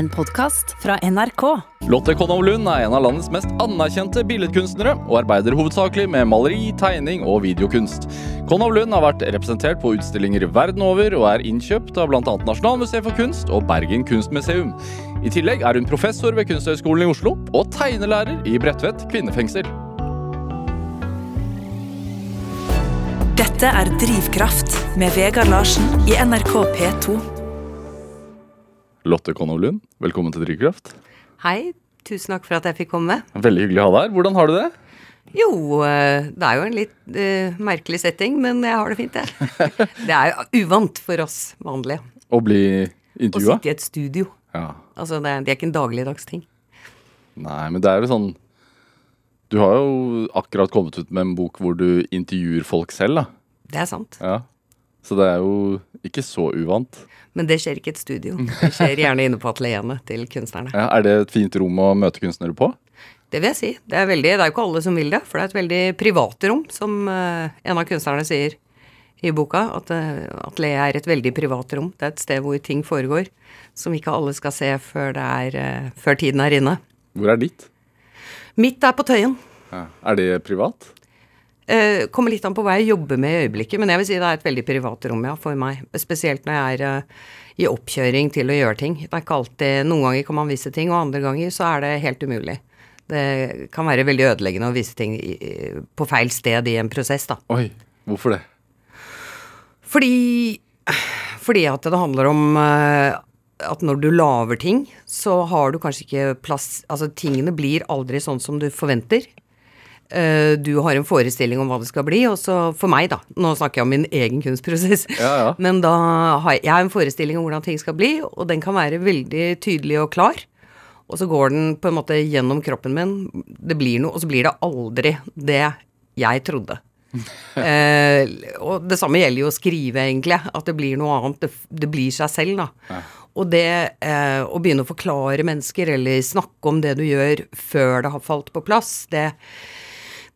en podkast fra NRK. Lotte Konov Lund er en av landets mest anerkjente billedkunstnere, og arbeider hovedsakelig med maleri, tegning og videokunst. Konov Lund har vært representert på utstillinger verden over, og er innkjøpt av bl.a. Nasjonalmuseet for kunst og Bergen kunstmuseum. I tillegg er hun professor ved Kunsthøgskolen i Oslo, og tegnelærer i Bredtvet kvinnefengsel. Dette er Drivkraft med Vegard Larsen i NRK P2. Lotte Konov Lund, velkommen til Drivkraft. Hei, tusen takk for at jeg fikk komme. Veldig hyggelig å ha deg her. Hvordan har du det? Jo, eh, det er jo en litt uh, merkelig setting, men jeg har det fint, jeg. det er jo uvant for oss vanlige Å bli å sitte i et studio. Ja. Altså, det er, det er ikke en dagligdags ting. Nei, men det er jo sånn Du har jo akkurat kommet ut med en bok hvor du intervjuer folk selv, da. Det er sant. Ja. Så det er jo ikke så uvant. Men det skjer ikke i et studio. Det skjer gjerne inne på atelieret til kunstnerne. Ja, er det et fint rom å møte kunstnere på? Det vil jeg si. Det er, veldig, det er jo ikke alle som vil det, for det er et veldig privat rom, som eh, en av kunstnerne sier i boka. At uh, atelieret er et veldig privat rom. Det er et sted hvor ting foregår som ikke alle skal se før, det er, eh, før tiden er inne. Hvor er ditt? Mitt er på Tøyen. Ja. Er det privat? Eh, kommer litt an på hva jeg jobber med i øyeblikket, men jeg vil si det er et veldig privat rom, ja, for meg. Spesielt når jeg er eh, i oppkjøring til å gjøre ting. Det er ikke alltid Noen ganger kan man vise ting, og andre ganger så er det helt umulig. Det kan være veldig ødeleggende å vise ting i, på feil sted i en prosess, da. Oi, hvorfor det? Fordi Fordi at det handler om eh, at når du lager ting, så har du kanskje ikke plass Altså, tingene blir aldri sånn som du forventer. Eh, du har en forestilling om hva det skal bli, og så for meg, da Nå snakker jeg om min egen kunstprosess. Ja, ja. Men da har jeg, jeg har en forestilling om hvordan ting skal bli, og den kan være veldig tydelig og klar. Og så går den på en måte gjennom kroppen min. Det blir noe, og så blir det aldri det jeg trodde. eh, og det samme gjelder jo å skrive, egentlig. At det blir noe annet. Det, det blir seg selv, da. Og det eh, å begynne å forklare mennesker, eller snakke om det du gjør før det har falt på plass, det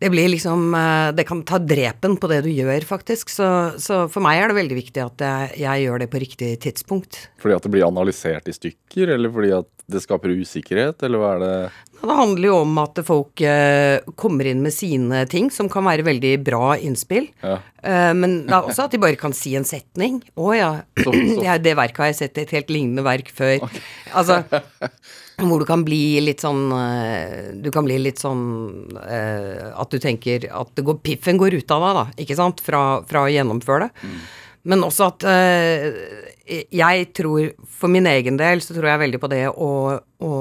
det blir liksom eh, Det kan ta drepen på det du gjør, faktisk. Så, så for meg er det veldig viktig at jeg, jeg gjør det på riktig tidspunkt. Fordi at det blir analysert i stykker, eller fordi at det skaper usikkerhet, eller hva er det Det handler jo om at folk eh, kommer inn med sine ting, som kan være veldig bra innspill. Ja. Eh, men det er også at de bare kan si en setning. 'Å ja, Så- så- det, er- verket har jeg sett et helt lignende verk før'. Altså hvor du kan bli litt sånn eh, Du kan bli litt sånn eh, at du tenker at det går, piffen går ut av deg, da, ikke sant, fra, fra å gjennomføre det. Men også at eh, jeg tror, for min egen del, så tror jeg veldig på det å, å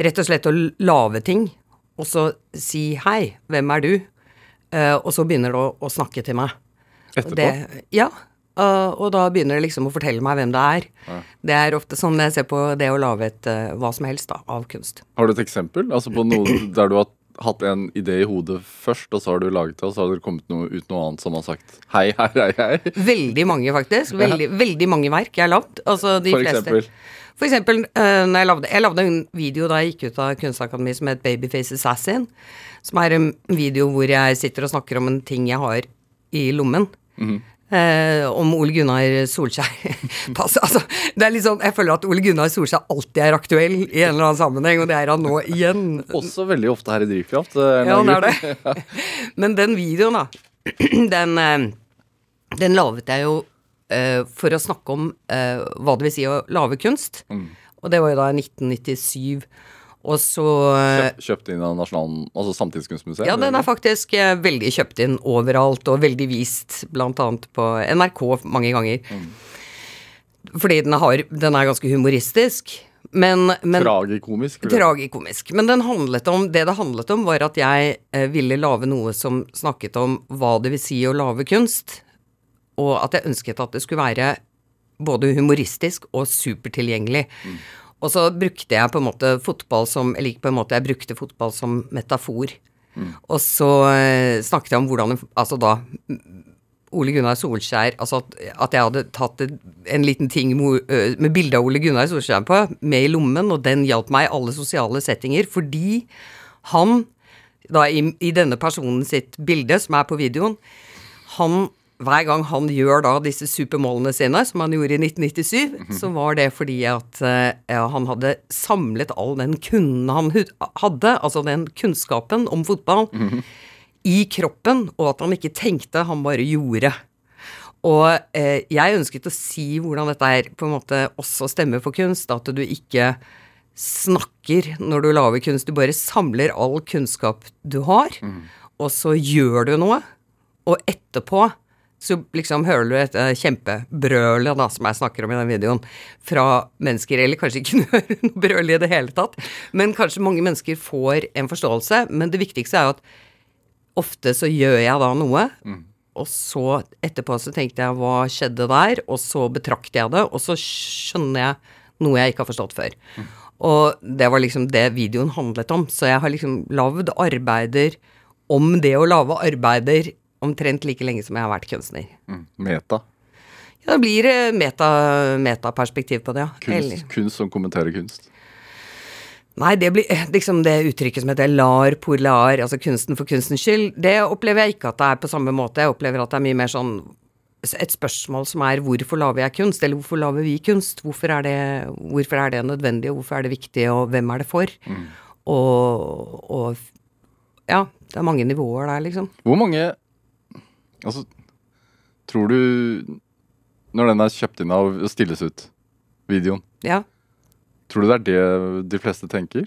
Rett og slett å lage ting, og så si 'hei, hvem er du?' Eh, og så begynner du å, å snakke til meg. etterpå? Det, ja. Uh, og da begynner det liksom å fortelle meg hvem det er. Det er ofte sånn jeg ser på det å lage et uh, hva som helst da, av kunst. Har du et eksempel? Altså på noe der du har hatt en idé i hodet først, og så har du laget det, og så har det kommet noe, ut noe annet som har sagt hei, hei, hei, hei? Veldig mange, faktisk. Veldig, veldig mange verk jeg har lagd. Altså de For fleste. eksempel? For eksempel uh, når jeg lagde, jeg lagde en video da jeg gikk ut av Kunstakademiet som het Babyface Assassin. Som er en video hvor jeg sitter og snakker om en ting jeg har i lommen. Mhm. Eh, om Ole Gunnar Solskjær. Pass, altså, det er liksom, jeg føler at Ole Gunnar Solskjær alltid er aktuell i en eller annen sammenheng, og det er han nå igjen. Også veldig ofte her i Drivkraft. eh, Ja, han er det. Men den videoen, da, den, eh, den laget jeg jo eh, for å snakke om eh, hva det vil si å lage kunst. Og det var jo da i 1997. Og så eh, Kjøpt, kjøpt inn av Nasjonal... Altså Samtidskunstmuseet? Ja, den er faktisk eh, veldig kjøpt inn overalt, og veldig vist annet på NRK mange ganger. Fordi den, har, den er ganske humoristisk. Men, men Tragikomisk? Tragikomisk. Men den om, det det handlet om, var at jeg eh, ville lage noe som snakket om hva det vil si å lage kunst, og at jeg ønsket at det skulle være både humoristisk og supertilgjengelig. Og så brukte jeg på en måte fotball som Eller ikke på en måte, jeg brukte fotball som metafor. Og så eh, snakket jeg om hvordan Altså da Ole Gunnar Solskjær Altså at, at jeg hadde tatt en liten ting med bilde av Ole Gunnar Solskjær på, med i lommen, og den hjalp meg i alle sosiale settinger, fordi han, da i, i denne personen sitt bilde, som er på videoen, han hver gang han gjør da disse supermålene sine, som han gjorde i 1997, så var det fordi at eh, ja, han hadde samlet all den kunden han hadde, altså den kunnskapen om fotball, i kroppen, og at han ikke tenkte, han bare gjorde. Og eh, jeg ønsket å si hvordan dette er på en måte også stemmer for kunst, at du ikke snakker når du lager kunst, du bare samler all kunnskap du har, og så gjør du noe, og etterpå så liksom hører du et eh, kjempebrølet da, som jeg snakker om i den videoen, fra mennesker, eller kanskje ikke hører noe brøl i det hele tatt, men kanskje mange mennesker får en forståelse, men det viktigste er jo at ofte så gjør jeg da noe, og så etterpå så tenkte jeg hva skjedde der, og så betrakter jeg det, og så skjønner jeg noe jeg ikke har forstått før. Og det var liksom det videoen handlet om, så jeg har liksom lagd arbeider om det å lage arbeider omtrent like lenge som jeg har vært kunstner. Mm. Meta. Ja, det blir metaperspektiv meta, på det, ja. Kunst, Eller- kunst som kommenterer kunst. Nei, det blir eh, liksom det uttrykket som heter lar pour lar, altså kunsten for kunstens skyld, det opplever jeg ikke at det er på samme måte. Jeg opplever at det er mye mer sånn et spørsmål som er hvorfor lager jeg kunst, eller hvorfor lager vi kunst? Hvorfor er det, hvorfor er det nødvendig, og hvorfor er det viktig, og hvem er det for? Og, og ja, det er mange nivåer der, liksom. Hvor mange Altså, tror du Når den er kjøpt inn av stilles ut, videoen, Ja. tror du det er det de fleste tenker?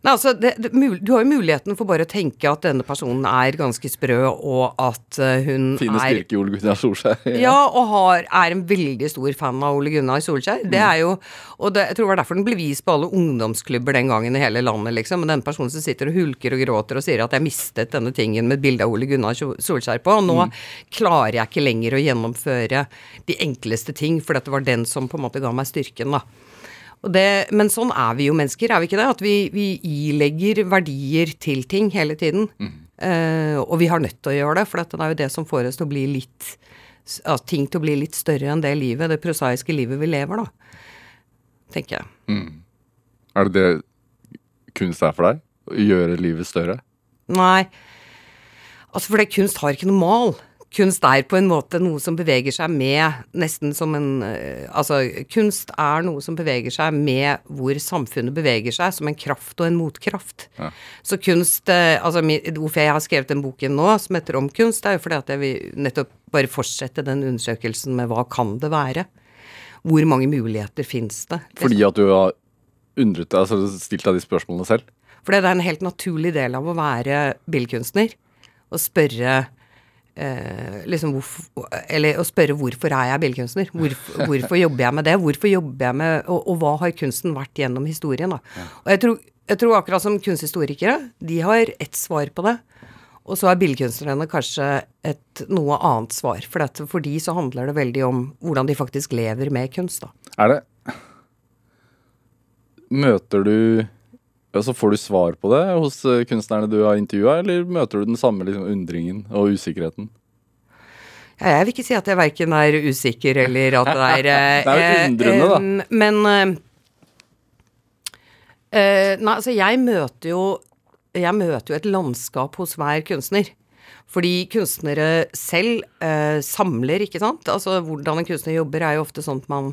Nei, altså, det, det, du har jo muligheten for bare å tenke at denne personen er ganske sprø, og at eh, hun Fine er styrke i Ole Gunnar Solskjær. Ja, og har, er en veldig stor fan av Ole Gunnar Solskjær. Det er jo Og det, jeg tror det var derfor den ble vist på alle ungdomsklubber den gangen i hele landet, liksom. Men den personen som sitter og hulker og gråter og sier at 'jeg mistet denne tingen med et bilde av Ole Gunnar Solskjær på', og nå klarer jeg ikke lenger å gjennomføre de enkleste ting, for dette var den som på en måte ga meg styrken, da. Det, men sånn er vi jo mennesker, er vi ikke det? At vi, vi ilegger verdier til ting hele tiden. Eh, og vi har nødt til å gjøre det, for det er jo det som får oss til å bli litt altså, ting til å bli litt større enn det livet, det prosaiske livet vi lever, da. Tenker jeg. Er det det kunst er for deg? Å gjøre livet større? Nei. Altså, for det kunst har ikke noe mal. Kunst er på en måte noe som beveger seg med nesten som en eh, Altså, kunst er noe som beveger seg med hvor samfunnet beveger seg, som en kraft og en motkraft. Ja. Så kunst eh, Altså, hvorfor jeg har skrevet den boken nå, som heter Om kunst, er jo fordi at jeg vil nettopp bare fortsette den undersøkelsen med hva kan det være? Hvor mange muligheter fins det? Fordi at du har undret deg, altså stilt deg de spørsmålene selv? Fordi det er en helt naturlig del av å være billedkunstner. Å spørre eh, liksom hvorfor, Eller å spørre hvorfor er jeg billedkunstner? Hvorfor, hvorfor jobber jeg med det? Hvorfor jobber jeg med Og, og hva har kunsten vært gjennom historien, da? Og jeg tror, jeg tror akkurat som kunsthistorikere, de har ett svar på det. Og så er billedkunstnerne kanskje et noe annet svar. For, dette, for de så handler det veldig om hvordan de faktisk lever med kunst, da. Er det Møter du Altså Får du svar på det hos eh, kunstnerne du har intervjua, eller møter du den samme liksom, undringen og usikkerheten? Ja, Jeg vil ikke si at jeg verken er usikker eller at det er eh, Det er jo eh, undrende, da. eh, Men eh, eh, Nei, altså jeg møter jo Jeg møter jo et landskap hos hver kunstner. Fordi kunstnere selv eh, samler, ikke sant. Altså hvordan en kunstner jobber er jo ofte at man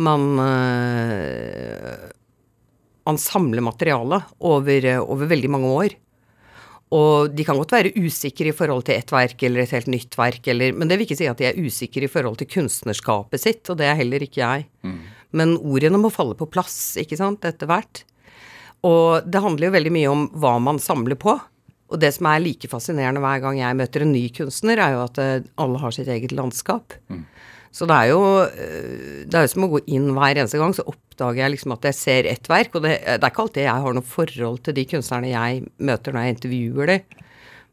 man eh, man samler materiale over, eh, over veldig mange år. Og de kan godt være usikre i forhold til ett verk eller et helt nytt verk, eller, men det vil ikke si at de er usikre i forhold til kunstnerskapet sitt, og det er heller ikke jeg. Men ordene må falle på plass, ikke sant, etter hvert. Og det handler jo veldig mye om hva man samler på. Og det som er like fascinerende hver gang jeg møter en ny kunstner, er jo at eh, alle har sitt eget landskap. Så det er jo eh, det er jo som å gå inn hver eneste gang, så oppdager jeg liksom at jeg ser ett verk. Og det, det er ikke alltid jeg har noe forhold til de kunstnerne jeg møter når jeg intervjuer dem.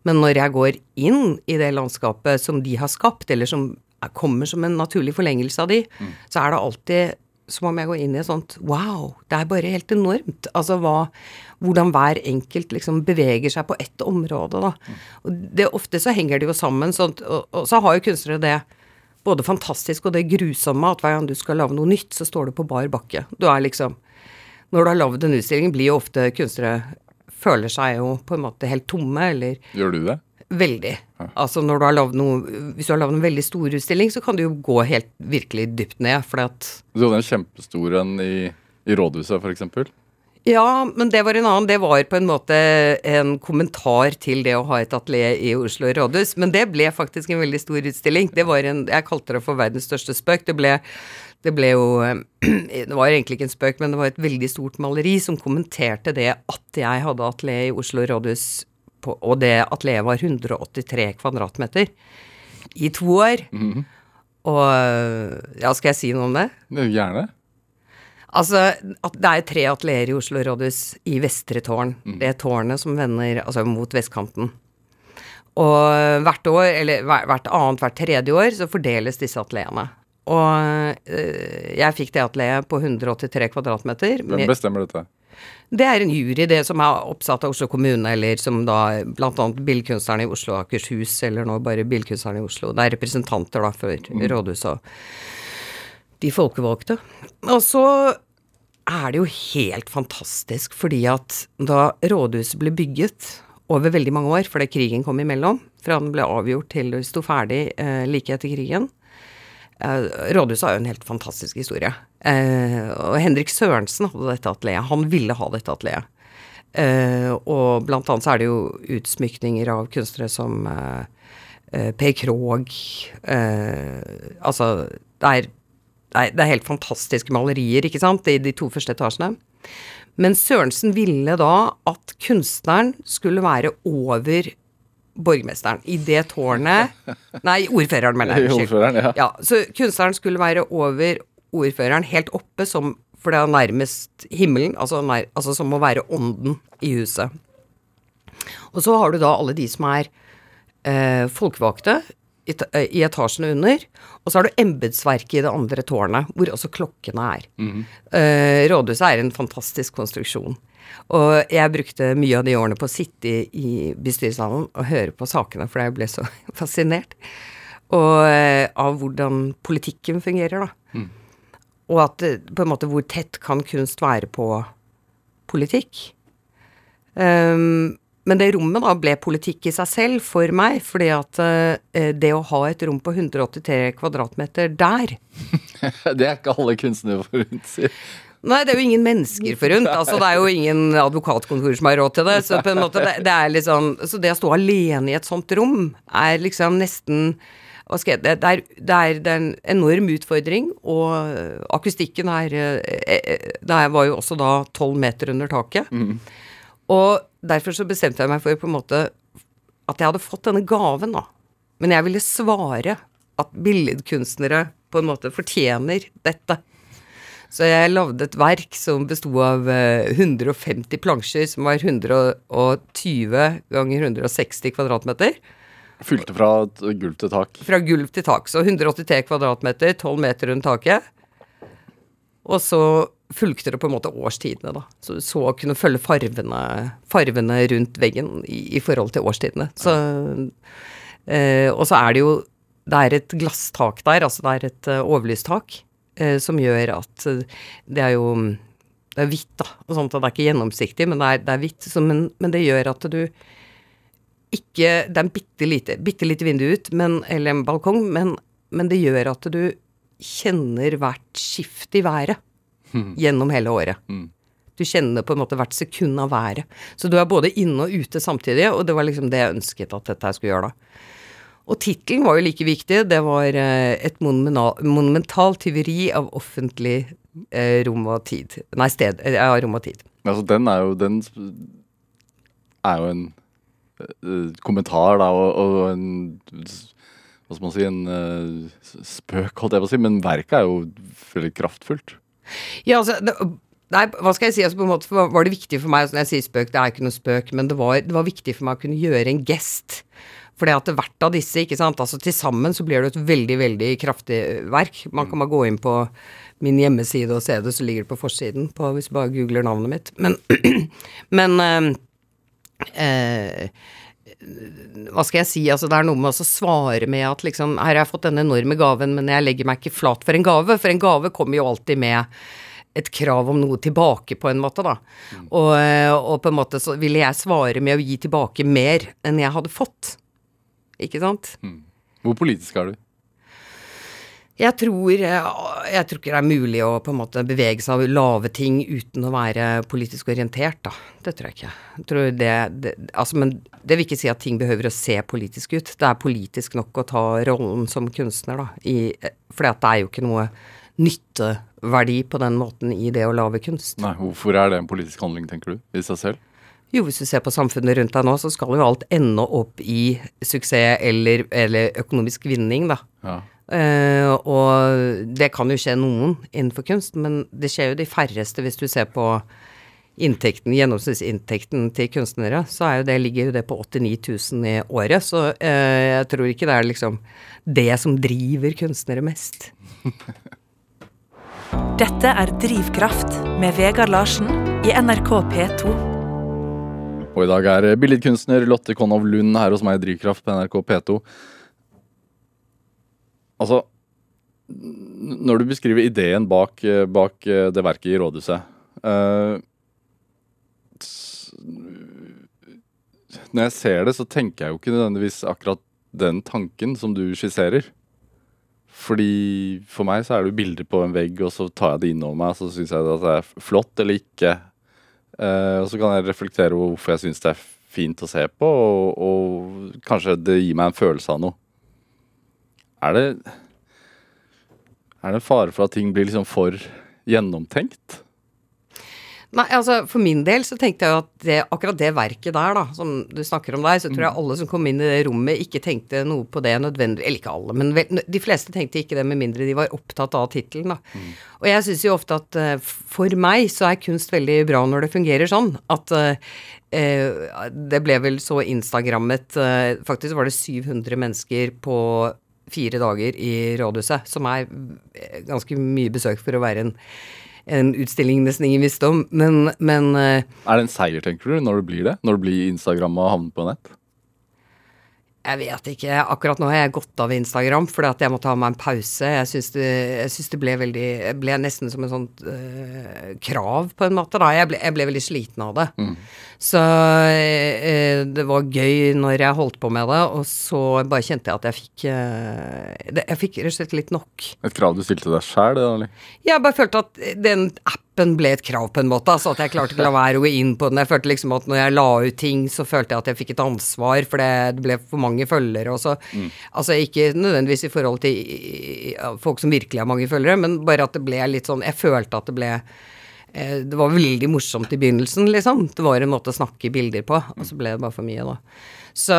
Men når jeg går inn i det landskapet som de har skapt, eller som er- kommer som en naturlig forlengelse av de, så er det alltid som om jeg går inn i et sånt Wow, det er bare helt enormt. Altså hva Hvordan hver enkelt liksom beveger seg på ett område, da. Og det, ofte så henger det jo sammen, sånt, og, og så har jo kunstnere det både fantastisk og det grusomme at hver gang du skal lage noe nytt, så står du på bar bakke. Du er liksom Når du har lagd en utstilling, blir jo ofte kunstnere Føler seg jo på en måte helt tomme, eller Gjør du det? Veldig. Altså når du har lagd noe Hvis du har lagd en veldig stor utstilling, så kan du jo gå helt virkelig dypt ned, fordi at Du hadde en kjempestor en i, i rådhuset, for eksempel. Ja, men det var en annen. Det var på en måte en kommentar til det å ha et atelier i Oslo rådhus. Men det ble faktisk en veldig stor utstilling. Det var en Jeg kalte det for verdens største spøk. Det ble, det ble jo Det var egentlig ikke en spøk, men det var et veldig stort maleri som kommenterte det at jeg hadde atelier i Oslo rådhus, på, og det atelieret var 183 kvadratmeter i to år. Og Ja, skal jeg si noe om det? Gjerne. Altså, det er tre atelierer i Oslo rådhus i Vestre tårn. Det er tårnet som vender altså, mot vestkanten. Og hvert år, eller hvert annet, hvert tredje år, så fordeles disse atelierene. Og øh, jeg fikk det atelieret på 183 kvadratmeter. Hvem bestemmer dette? det er en jury, det som er oppsatt av Oslo kommune, eller som da bl.a. Billedkunstnerne i Oslo og Akershus, eller nå bare Billedkunstnerne i Oslo. Det er representanter da for rådhuset og de folkevalgte. Og så er det jo helt fantastisk, fordi at da rådhuset ble bygget over veldig mange år, fordi krigen kom imellom, fra den ble avgjort til det sto ferdig eh, like etter krigen, Eh, Rådhuset har jo en helt fantastisk historie. Eh, og Henrik Sørensen hadde dette atelieret. Han ville ha dette atelieret. Eh, og blant annet så er det jo utsmykninger av kunstnere som eh, eh, Per Krogh Altså, det er, er, det er helt fantastiske malerier, ikke sant, i de to første etasjene. Men Sørensen ville da at kunstneren skulle være over borgermesteren. I det tårnet Nei, ordføreren, mener jeg. Ordføreren, ja. Ja, så kunstneren skulle være over ordføreren, helt oppe, som, for det er nærmest himmelen, altså, nær, altså som å være ånden i huset. Og så har du da alle de som er eh, folkevalgte i, eh, i etasjene under, og så har du embetsverket i det andre tårnet, hvor også klokkene er. Eh, rådhuset er en fantastisk konstruksjon. Og jeg brukte mye av de årene på å sitte i, i bystyresalen og høre på sakene, for jeg ble så fascinert. Og uh, av hvordan politikken fungerer, da. Og at på en måte hvor tett kan kunst være på politikk. Ehm, men det rommet da ble politikk i seg selv for meg, fordi at eh, det å ha et rom på 183 kvadratmeter der Det er ikke alle kunstnere forunt, sier. Nei, det er jo ingen mennesker forunt. Altså, det er jo ingen advokatkontor som har råd til det. Så på en måte, det, det er liksom Så det å stå alene i et sånt rom er liksom nesten jeg, det, er, det, er, det er en enorm utfordring, og akustikken er eh, eh, Det her var jo også da tolv meter under taket. Og derfor så bestemte jeg meg for på en måte at jeg hadde fått denne gaven, da. Men jeg ville svare at billedkunstnere på en måte fortjener dette. Så jeg lagde et verk som besto av eh, 150 plansjer, som var 120 ganger 160 kvadratmeter. Fylte fra gulv til tak. Fra gulv til tak. Så 183 kvadratmeter, 12 meter rundt taket. Og så fulgte det på en måte årstidene, da. Så så kunne følge farvene, farvene rundt veggen i, i forhold til årstidene. Så, eh, og så er det jo Det er et glasstak der, altså det er et uh, overlystak, eh, som gjør at eh, det er jo Det er hvitt, da. Og sånt, og det er ikke gjennomsiktig, men det er, det er hvitt. Men, men det gjør at du ikke Det er en bitte lite, bitte lite vindu ut, men, eller en balkong, men, men det gjør at du kjenner hvert skift i været gjennom hele året. Du kjenner på en måte hvert sekund av været. Så du er både inne og ute samtidig, og det var liksom det jeg ønsket at dette skulle gjøre da. Og tittelen var jo like viktig. Det var eh, et monumentalt tyveri av offentlig eh, rom og tid. Nei, sted. eh, Ja, rom og tid. Altså, den er jo Den er jo en kommentar, da, og, og en Hva skal man si En spøk, holdt jeg på å si, men verket er jo veldig kraftfullt. Ja, altså det, Nei, hva skal jeg si, altså på en måte var det viktig for meg, altså når jeg sier spøk, det er ikke noe spøk, men det var, det var viktig for meg å kunne gjøre en gest. For at hvert av disse, ikke sant, altså til sammen så blir det et veldig, veldig kraftig verk. Man kan bare gå inn på min hjemmeside og se det, så ligger det på forsiden, på, hvis du bare googler navnet mitt. Men, men øh, eh, hva skal jeg si, altså det er noe med å svare med at liksom, her har jeg fått denne enorme gaven, men jeg legger meg ikke flat for en gave, for en gave kommer jo alltid med et krav om noe tilbake, på en måte, da. Og, eh, og på en måte så ville jeg svare med å gi tilbake mer enn jeg hadde fått. Ikke sant? Hvor politisk er du? Jeg tror, eh, jeg tror ikke det er mulig å på en måte bevege seg av lave ting uten å være politisk orientert, da. Det tror jeg ikke. Jeg tror det, det, altså, men det vil ikke si at ting behøver å se politisk ut. Det er politisk nok å ta rollen som kunstner, da. For fordi det er jo ikke noe nytteverdi på den måten i det å lage kunst. Nei, Hvorfor er det en politisk handling, tenker du, i seg selv? Jo, hvis du ser på samfunnet rundt deg nå, så skal jo alt ende opp i suksess eller, eller økonomisk vinning, da. Ja. Eh, og det kan jo skje noen innenfor kunst, men det skjer jo de færreste hvis du ser på inntekten, gjennomsnittsinntekten til kunstnere, så er jo det, ligger jo det på 89 000 i året. Så uh, jeg tror ikke det er liksom det som driver kunstnere mest. Dette er Drivkraft med Vegard Larsen i NRK P2. Og i dag er billedkunstner Lotte Konov Lund her hos meg i Drivkraft på NRK P2. Altså Når du beskriver ideen bak, eh, bak eh, det verket i rådhuset uh, Når jeg ser det, så tenker jeg jo ikke nødvendigvis akkurat den tanken som du skisserer. Fordi for meg så er det jo bilder på en vegg, og så tar jeg det innover meg, så syns jeg det er flott eller ikke. Uh, og så kan jeg reflektere over hvorfor jeg syns det er fint å se på, og, og kanskje det gir meg en følelse av noe. Er det Er det en fare for at ting blir liksom for gjennomtenkt? Nei, altså for min del så tenkte jeg jo at det, akkurat det verket der, da, som du snakker om der, så tror jeg alle som kom inn i det rommet, ikke tenkte noe på det nødvendig Eller ikke alle, men vel, de fleste tenkte ikke det med mindre de var opptatt av tittelen, da. Og jeg syns jo ofte at eh, for meg så er kunst veldig bra når det fungerer sånn. At eh, eh, det ble vel så instagrammet eh, Faktisk var det 700 mennesker på fire dager i rådhuset, som er ganske mye besøk for å være en en utstilling nesten ingen visste om, men, men eh, Er det en seier, tenker du, når det blir det? Når det blir Instagram og havner på nett? Jeg vet ikke. Akkurat nå har jeg gått av Instagram fordi at jeg måtte ha meg en pause. Jeg syns det, det ble veldig ble nesten som en sånt øh, krav, på en måte. da. Jeg ble, jeg ble veldig sliten av det. Så eh, det var gøy når jeg holdt på med det, og så bare kjente jeg at jeg fikk eh, det, Jeg fikk rett og slett litt nok. Et krav du stilte deg sjæl, eller? Jeg bare følte at den appen ble et krav på en måte, altså at jeg klarte ikke å la være å gå inn på den. Jeg følte liksom at når jeg la ut ting, så følte jeg at jeg fikk et ansvar, for det, det ble for mange følgere og så. Altså ikke nødvendigvis i forhold til folk som virkelig har mange følgere, men bare at det ble litt sånn Jeg følte at det ble det var veldig morsomt i begynnelsen, liksom. Det var en måte å snakke bilder på, og så ble det bare for mye, da. Så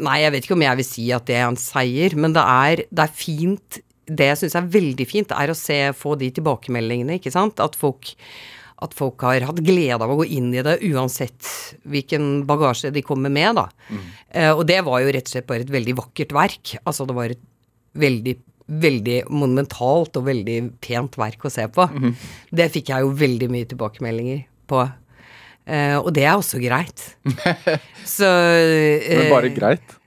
nei, jeg vet ikke om jeg vil si at det er en seier, men det er, det er fint Det jeg syns er veldig fint, er å se, få de tilbakemeldingene, ikke sant. At folk, at folk har hatt glede av å gå inn i det, uansett hvilken bagasje de kommer med, da. Eh, og det var jo rett og slett bare et veldig vakkert verk. Altså, det var et veldig veldig monumentalt og veldig pent verk å se på. Det fikk jeg jo veldig mye tilbakemeldinger på. Uh, og det er også greit. Så Men eh, bare greit.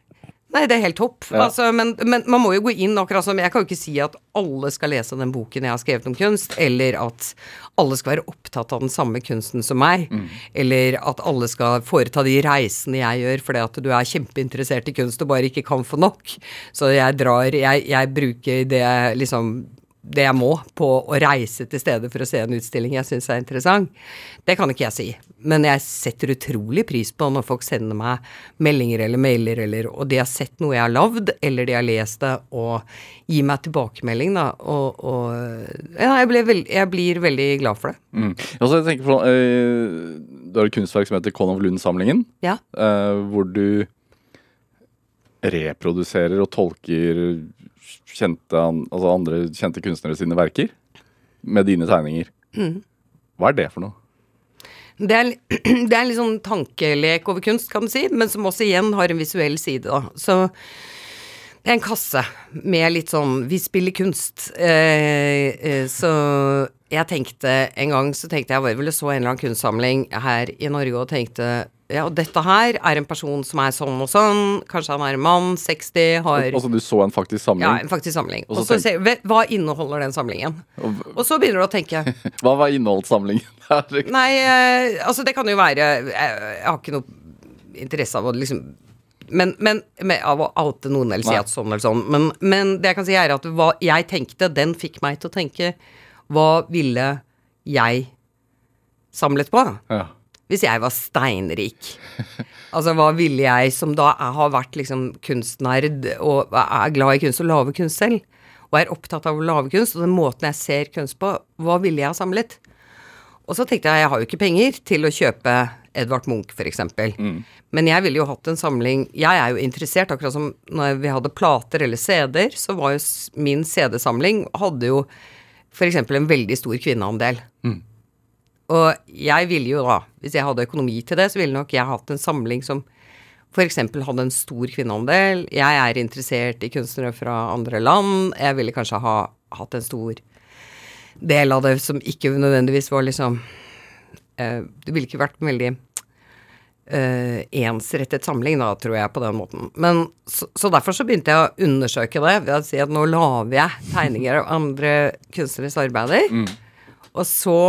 Nei, det er helt topp. Ja. Altså, men, men man må jo gå inn akkurat som Jeg kan jo ikke si at alle skal lese den boken jeg har skrevet om kunst, eller at alle skal være opptatt av den samme kunsten som meg, eller at alle skal foreta de reisene jeg gjør fordi at du er kjempeinteressert i kunst og bare ikke kan få nok. Så jeg drar Jeg, jeg bruker det liksom det jeg må på å reise til stedet for å se en utstilling jeg syns er interessant. Det kan ikke jeg si. Men jeg setter utrolig pris på når folk sender meg meldinger eller mailer, eller, og de har sett noe jeg har lagd, eller de har lest det, og gir meg tilbakemelding, da. Og, og ja, jeg, veld, jeg blir veldig glad for det. Mm. Altså, jeg tenker på, øh, Du har et kunstverk som heter Con of Lund-samlingen. Ja. øh, hvor du reproduserer og tolker kjente, altså andre kjente kunstnere sine verker med dine tegninger. Hva er det for noe? Det er, det er litt sånn tankelek over kunst, kan du si, men som også igjen har en visuell side, da. Så det er en kasse med litt sånn Vi spiller kunst. Eh, eh, så jeg tenkte en gang så tenkte jeg var vel så en eller annen kunstsamling her i Norge og tenkte ja, og dette her er en person som er sånn og sånn. Kanskje han er en mann, 60, har Altså, du så en faktisk samling? ja, en faktisk samling. Og så tenk- vi hva inneholder den samlingen. Og Og så begynner du å tenke Hva var innholdssamlingen? der? Nei, eh, altså det kan jo være Jeg, jeg har ikke noe interesse av å liksom men, men av å oute noen eller si at sånn eller sånn. Men, men det jeg kan si, er at hva jeg tenkte, den fikk meg til å tenke Hva ville jeg samlet på? Ja. Hvis jeg var steinrik. Altså, hva ville jeg som da har vært liksom kunstnerd og er glad i kunst og lager kunst selv, og er opptatt av å lage kunst, og den måten jeg ser kunst på, hva ville jeg ha samlet? Og så tenkte jeg, jeg har jo ikke penger til å kjøpe Edvard Munch, f.eks. Mm. Men jeg ville jo hatt en samling Jeg er jo interessert, akkurat som når vi hadde plater eller CD-er, så var jo min CD-samling hadde jo f.eks. en veldig stor kvinneandel. Og jeg ville jo da, hvis jeg hadde økonomi til det, så ville nok jeg hatt en samling som f.eks. hadde en stor kvinneandel. Jeg er interessert i kunstnere fra andre land. Jeg ville kanskje ha hatt en stor del av det som ikke nødvendigvis var liksom uh, Det ville ikke vært en veldig uh, ensrettet samling, da, tror jeg, på den måten. Men så, så derfor så begynte jeg å undersøke det ved å si at nå lager jeg tegninger av andre kunstneres arbeider. Og så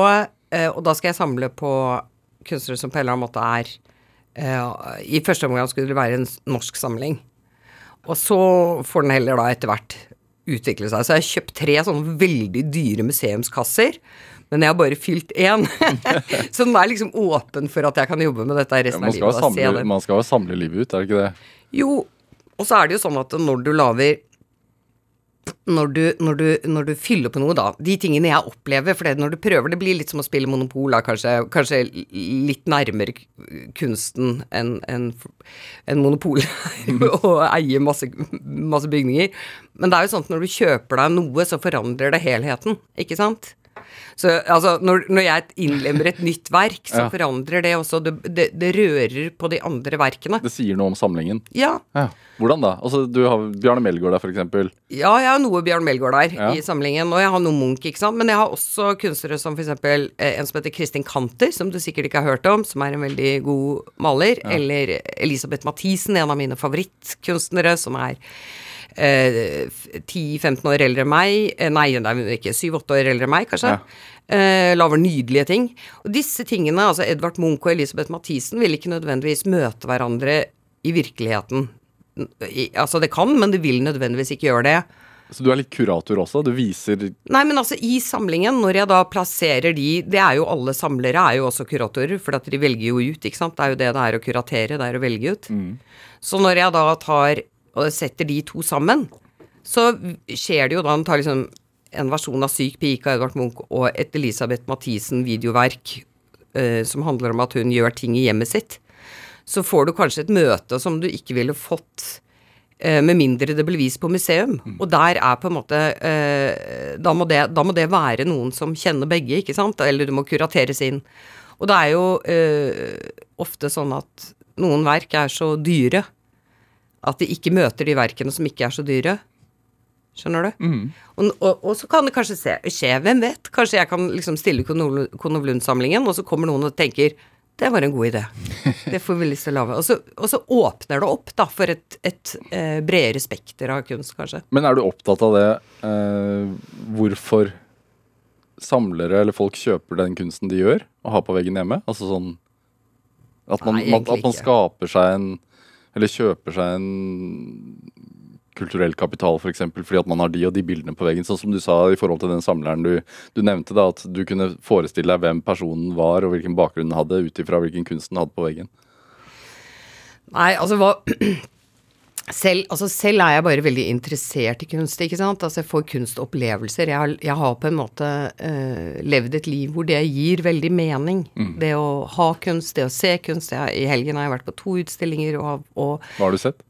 Og da skal jeg samle på kunstnere som på en eller annen måte er eh, I første omgang skulle det være en norsk samling. Og så får den heller da etter hvert utvikle seg. Så jeg har kjøpt tre sånne veldig dyre museumskasser. Men jeg har bare fylt én. så den er liksom åpen for at jeg kan jobbe med dette resten av livet. samle, man skal jo samle livet ut, er det ikke det? Jo, og så er det jo sånn at når du lager når du, når, du, når du fyller på noe, da De tingene jeg opplever For det, når du prøver, det blir litt som å spille Monopol, da, kanskje, kanskje litt nærmere kunsten enn en, en Monopol og eie masse, masse bygninger. Men det er jo sånn at når du kjøper deg noe, så forandrer det helheten, ikke sant? Så altså, når, når jeg innlemmer et nytt verk, så Ja. forandrer det også det, det, det rører på de andre verkene. Det sier noe om samlingen. Ja, Ja. Hvordan da? Altså, du har Bjarne Melgaard der, eksempel. Ja, jeg har noe Bjørn Melgaard der Ja. i samlingen, og jeg har noe Munch, ikke sant. Men jeg har også kunstnere som eksempel eh, en som heter Kristin Kanter, som du sikkert ikke har hørt om, som er en veldig god maler. Eller Elisabeth Mathisen, en av mine favorittkunstnere, som er eh, 10-15 år eldre enn meg. Eh, nei, er ikke 7-8 år eldre enn meg, kanskje. Ja. Eh, lager nydelige ting. Og disse tingene, altså Edvard Munch og Elisabeth Mathisen, vil ikke nødvendigvis møte hverandre i virkeligheten. I, altså det kan, men det vil nødvendigvis ikke gjøre det. Så du er litt kurator også? Du viser Nei, men altså i samlingen, når jeg da plasserer de Det er jo alle samlere er jo også kuratorer, for at de velger jo ut, ikke sant. Det er jo det det er å kuratere, det er å velge ut. Så når jeg da tar og setter de to sammen, så skjer det jo da Han tar liksom en versjon av Syk pike av Edvard Munch og et Elisabeth Mathisen-videoverk eh, som handler om at hun gjør ting i hjemmet sitt. Så får du kanskje et møte som du ikke ville fått eh, med mindre det ble vist på museum. Og der er på en måte eh, da, må det, da må det være noen som kjenner begge, ikke sant? Eller du må kurateres inn. Og det er jo eh, ofte sånn at noen verk er så dyre at de ikke møter de verkene som ikke er så dyre. Skjønner du? Og, og, og så kan det kanskje se, skje, hvem vet? Kanskje jeg kan liksom stille Konow Lund-samlingen, og så kommer noen og tenker det var en god idé. Det får vi lyst til å lage. Og så, og så åpner det opp da, for et, et eh, bredere spekter av kunst, kanskje. Men er du opptatt av det eh, hvorfor samlere eller folk kjøper den kunsten de gjør, og har på veggen hjemme? Altså sånn At man, Nei, man, at man skaper seg en Eller kjøper seg en kulturell kapital. For eksempel, fordi at man har de og de bildene på veggen. Sånn som du sa i forhold til den samleren du, du nevnte, da, at du kunne forestille deg hvem personen var, og hvilken bakgrunn den hadde, ut ifra hvilken kunst den hadde på veggen. Nei, altså hva selv, altså selv er jeg bare veldig interessert i kunst, ikke sant. Altså jeg får kunstopplevelser. Jeg har, jeg har på en måte uh, levd et liv hvor det gir veldig mening. Det å ha kunst, det å se kunst. Jeg, I helgen har jeg vært på to utstillinger og, og Hva har du sett?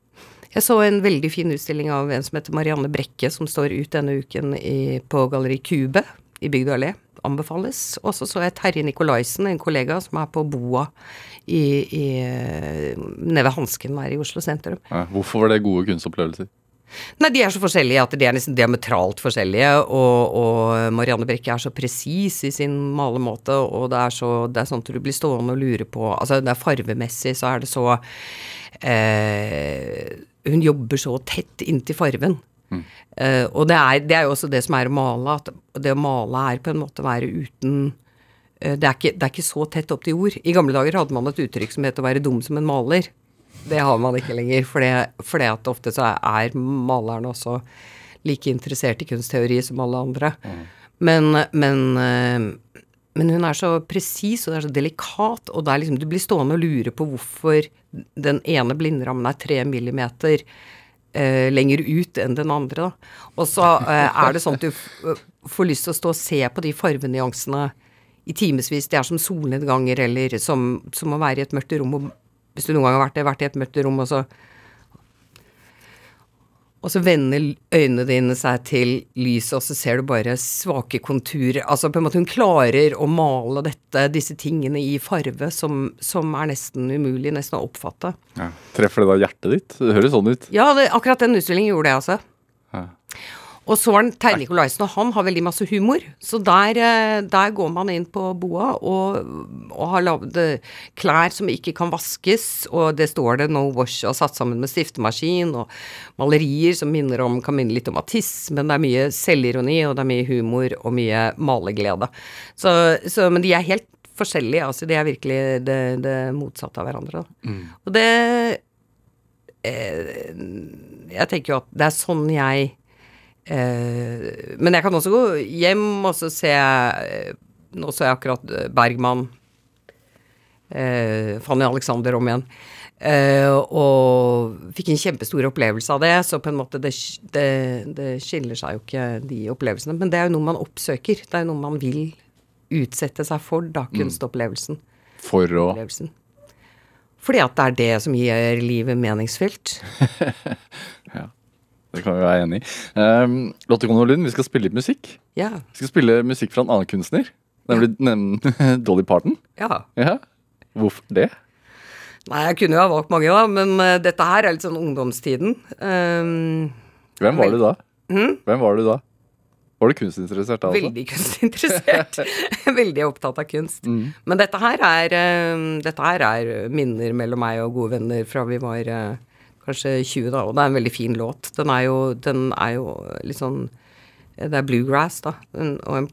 jeg så en veldig fin utstilling av en som heter Marianne Brekke, som står ut denne uken i, på Galleri Kube i Bygdø allé. Anbefales. Og så så jeg Terje Nikolaisen, en kollega som er på Boa i, i, nede ved Hansken her i Oslo sentrum. Ja, hvorfor var det gode kunstopplevelser? Nei, de er så forskjellige at de er nesten diametralt forskjellige, og, og Marianne Brekke er så presis i sin malemåte, og det er så Det er sånn at du blir stående og lure på Altså, det er farvemessig, så er det så eh, Hun jobber så tett inntil farven. Eh, og det er, det er jo også det som er å male, at det å male er på en måte å være uten det, er ikke, det er ikke så tett opp til ord. I gamle dager hadde man et uttrykk som het å være dum som en maler. det har man ikke lenger. For det at ofte så er malerne også like interessert i kunstteori som alle andre. Men, men, eh, men hun er så presis, og det er så delikat, og det er liksom, du blir stående og lure på hvorfor den ene blindrammen er tre millimeter Uh, lenger ut enn den andre. Da. Og så uh, er det sånn at du får lyst til å stå og se på de farvenyansene i timevis. Det er som solnedganger, eller som, som å være i et mørkt rom. Og, hvis du noen gang har vært, det, vært i et mørkt rom, og så og så vender øynene dine seg til lyset, og så ser du bare svake konturer. Altså på en måte hun klarer å male dette, disse tingene i farve som, som er nesten umulig nesten å oppfatte. Ja. Treffer det da hjertet ditt? Det høres sånn ut. Ja, det, akkurat den utstillingen gjorde det, altså. Og så var den Terje Nikolaisen, og han har veldig masse humor. Så der, eh, der går man inn på boa og, og har lagd eh, klær som ikke kan vaskes, og det står det 'no wash' og satt sammen med stiftemaskin, og malerier som minner om, kan minne litt om autismen. Det er mye selvironi, og det er mye humor og mye maleglede. Så, så, men de er helt forskjellige, altså. De er virkelig det, det motsatte av hverandre. Da. Og det eh, Jeg tenker jo at det er sånn jeg Eh, men jeg kan også gå hjem og så se eh, Nå så jeg akkurat eh, Bergman. Eh, Fanny Alexander om igjen. Eh, og fikk en kjempestor opplevelse av det, så på en måte det, det, det skiller seg jo ikke, de opplevelsene. Men det er jo noe man oppsøker. Det er jo noe man vil utsette seg for, da, kunstopplevelsen. For å. Fordi at det er det som gir livet meningsfylt. Det kan vi være enig i. Um, Lotte Kono Lund, vi skal spille litt musikk. Ja. Vi skal spille musikk fra en annen kunstner. Nemlig ja. Dolly Parton. ja. Ja. Hvorfor det? Nei, jeg kunne jo ha valgt mange, da, men eh, dette her er litt sånn ungdomstiden. Um, Hvem var du da? Hmm? Hvem var du da? Var du kunstinteressert da også? veldig kunstinteressert. veldig opptatt av kunst. Men dette her, er, eh, dette her er minner mellom meg og gode venner fra vi var eh, kanskje 20, da. Og det er en veldig fin låt. Den er jo, den er jo litt sånn Det er bluegrass, da. Den, og en,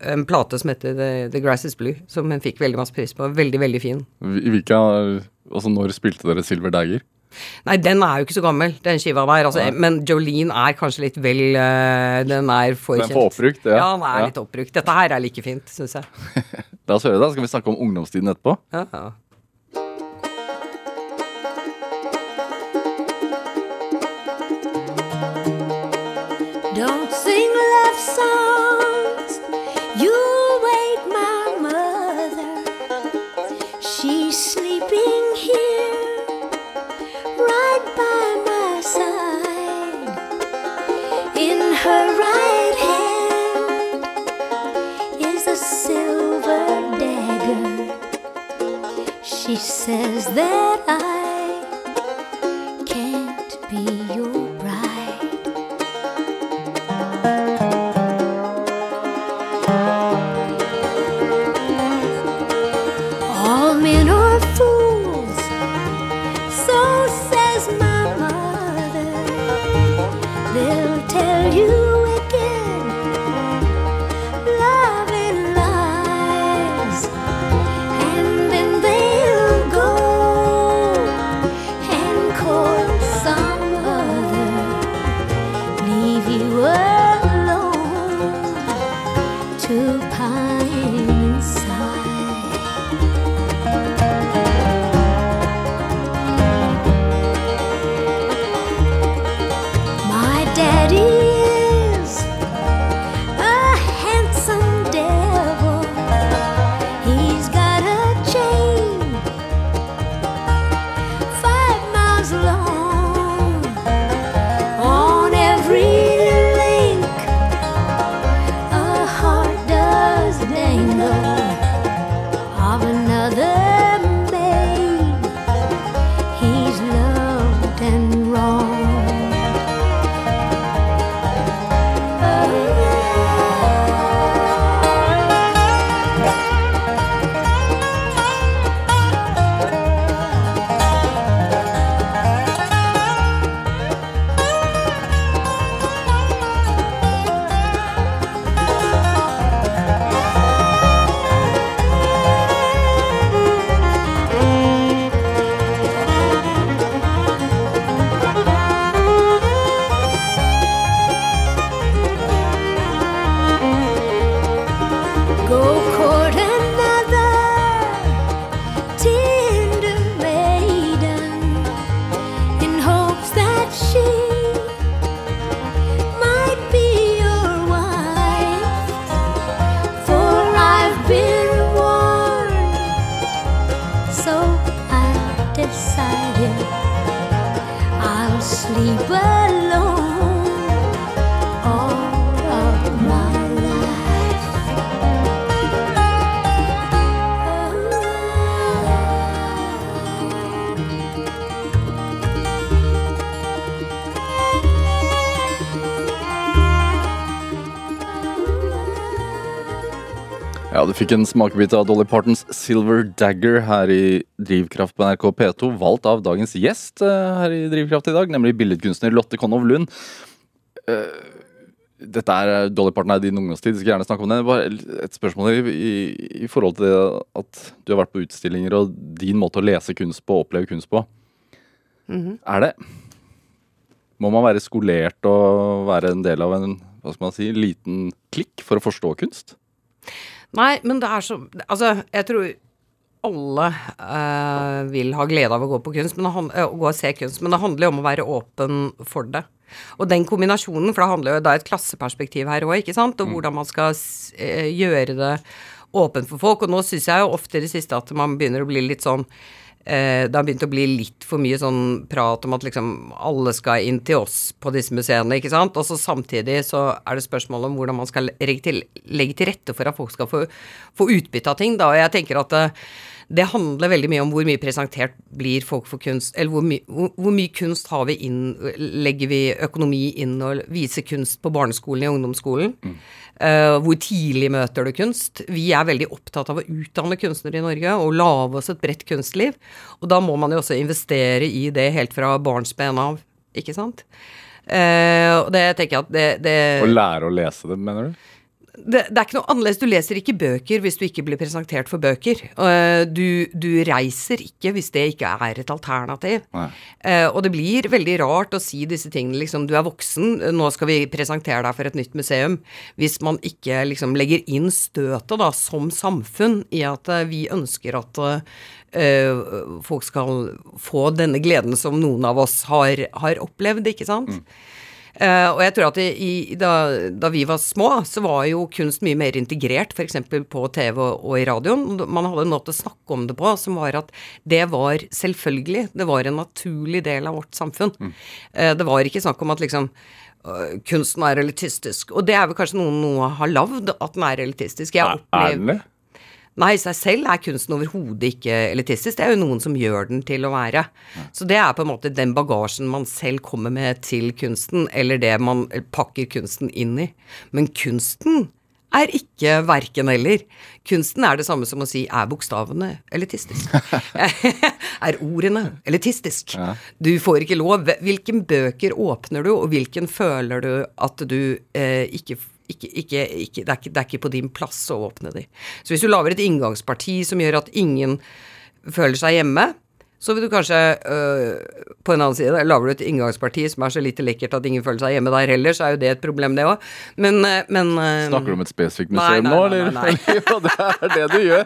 en plate som heter The, The Grass Is Blue, som hun fikk veldig masse pris på. Veldig, veldig fin. I hvilke, altså Når spilte dere Silver Dagger? Nei, den er jo ikke så gammel, den skiva der. Altså, men Jolene er kanskje litt vel uh, Den er for kjent. Den er for oppbrukt, ja. Ja, den er Ja. litt oppbrukt. Dette her er like fint, syns jeg. Så skal vi snakke om ungdomstiden etterpå. Ja, ja. sun. Fikk en smakebit av Dolly Partons Silver Dagger her i Drivkraft på NRK P2, valgt av dagens gjest eh, her i Drivkraft i dag, nemlig billedkunstner Lotte Konov Lund. Eh, Dette er eh, Dolly Parton er din ungdomstid, skal gjerne snakke om det. Bare et spørsmål i, i, forhold til det at du har vært på utstillinger og din måte å lese kunst på, oppleve kunst på. Er det Må man være skolert og være en del av en hva skal man si, liten klikk for å forstå kunst? Nei, men det er så Altså, jeg tror alle eh, vil ha glede av å gå på kunst, men det eh, å gå og se kunst, men det handler jo om å være åpen for det. Og den kombinasjonen, for det handler jo da et klasseperspektiv her òg, ikke sant, og hvordan man skal eh, gjøre det åpent for folk. Og nå syns jeg jo ofte i det siste at man begynner å bli litt sånn det har begynt å bli litt for mye sånn prat om at liksom alle skal inn til oss på disse museene, ikke sant. Og så samtidig så er det spørsmål om hvordan man skal legge til, legge til rette for at folk skal få, få utbytte av ting, da. Og jeg tenker at det, handler veldig mye om hvor mye presentert blir folk for kunst, eller hvor, my, hvor, hvor mye kunst har vi inn, legger vi økonomi inn og viser kunst på barneskolen i ungdomsskolen. Eh, hvor tidlig møter du kunst? Vi er veldig opptatt av å utdanne kunstnere i Norge og lage oss et bredt kunstliv. Og da må man jo også investere i det helt fra barnsben av, ikke sant? Uh, og det tenker jeg at det, det Å lære å lese det, mener du? Det, det er ikke noe annerledes. Du leser ikke bøker hvis du ikke blir presentert for bøker. Eh, Du, du reiser ikke hvis det ikke er et alternativ. Nei. Eh, og det blir veldig rart å si disse tingene, liksom du er voksen, nå skal vi presentere deg for et nytt museum, hvis man ikke liksom legger inn støtet da, som samfunn i at eh, vi ønsker at folk skal få denne gleden som noen av oss har, har opplevd, ikke sant? Eh, og jeg tror at i, da, da vi var små, så var jo kunst mye mer integrert, f.eks. på TV og, og i radioen. Man hadde en måte å snakke om det på som var at det var selvfølgelig. Det var en naturlig del av vårt samfunn. Mm. det var ikke snakk om at liksom øh, kunsten er elitistisk. Og det er vel kanskje noen nå har lagd, at den er elitistisk. Jeg Er, er den det? Nei, i seg selv er kunsten overhodet ikke elitistisk. Det er jo noen som gjør den til å være. Så det er på en måte den bagasjen man selv kommer med til kunsten, eller det man pakker kunsten inn i. Men kunsten er ikke verken eller. Kunsten er det samme som å si er bokstavene elitistisk? er ordene elitistisk? Du får ikke lov. Hvilken bøker åpner du, og hvilken føler du at du eh, ikke ikke, ikke, ikke, det, ikke, det er ikke på din plass å åpne de. Så hvis du lager et inngangsparti som gjør at ingen føler seg hjemme, så vil du kanskje øh, på en annen side lager du et inngangsparti som er så lite lekkert at ingen føler seg hjemme der heller, så er jo det et problem, det òg. Men, øh, men øh, Snakker du om et spesifikt museum nei, nå, nei, nei, nei, Ja, det er det du gjør.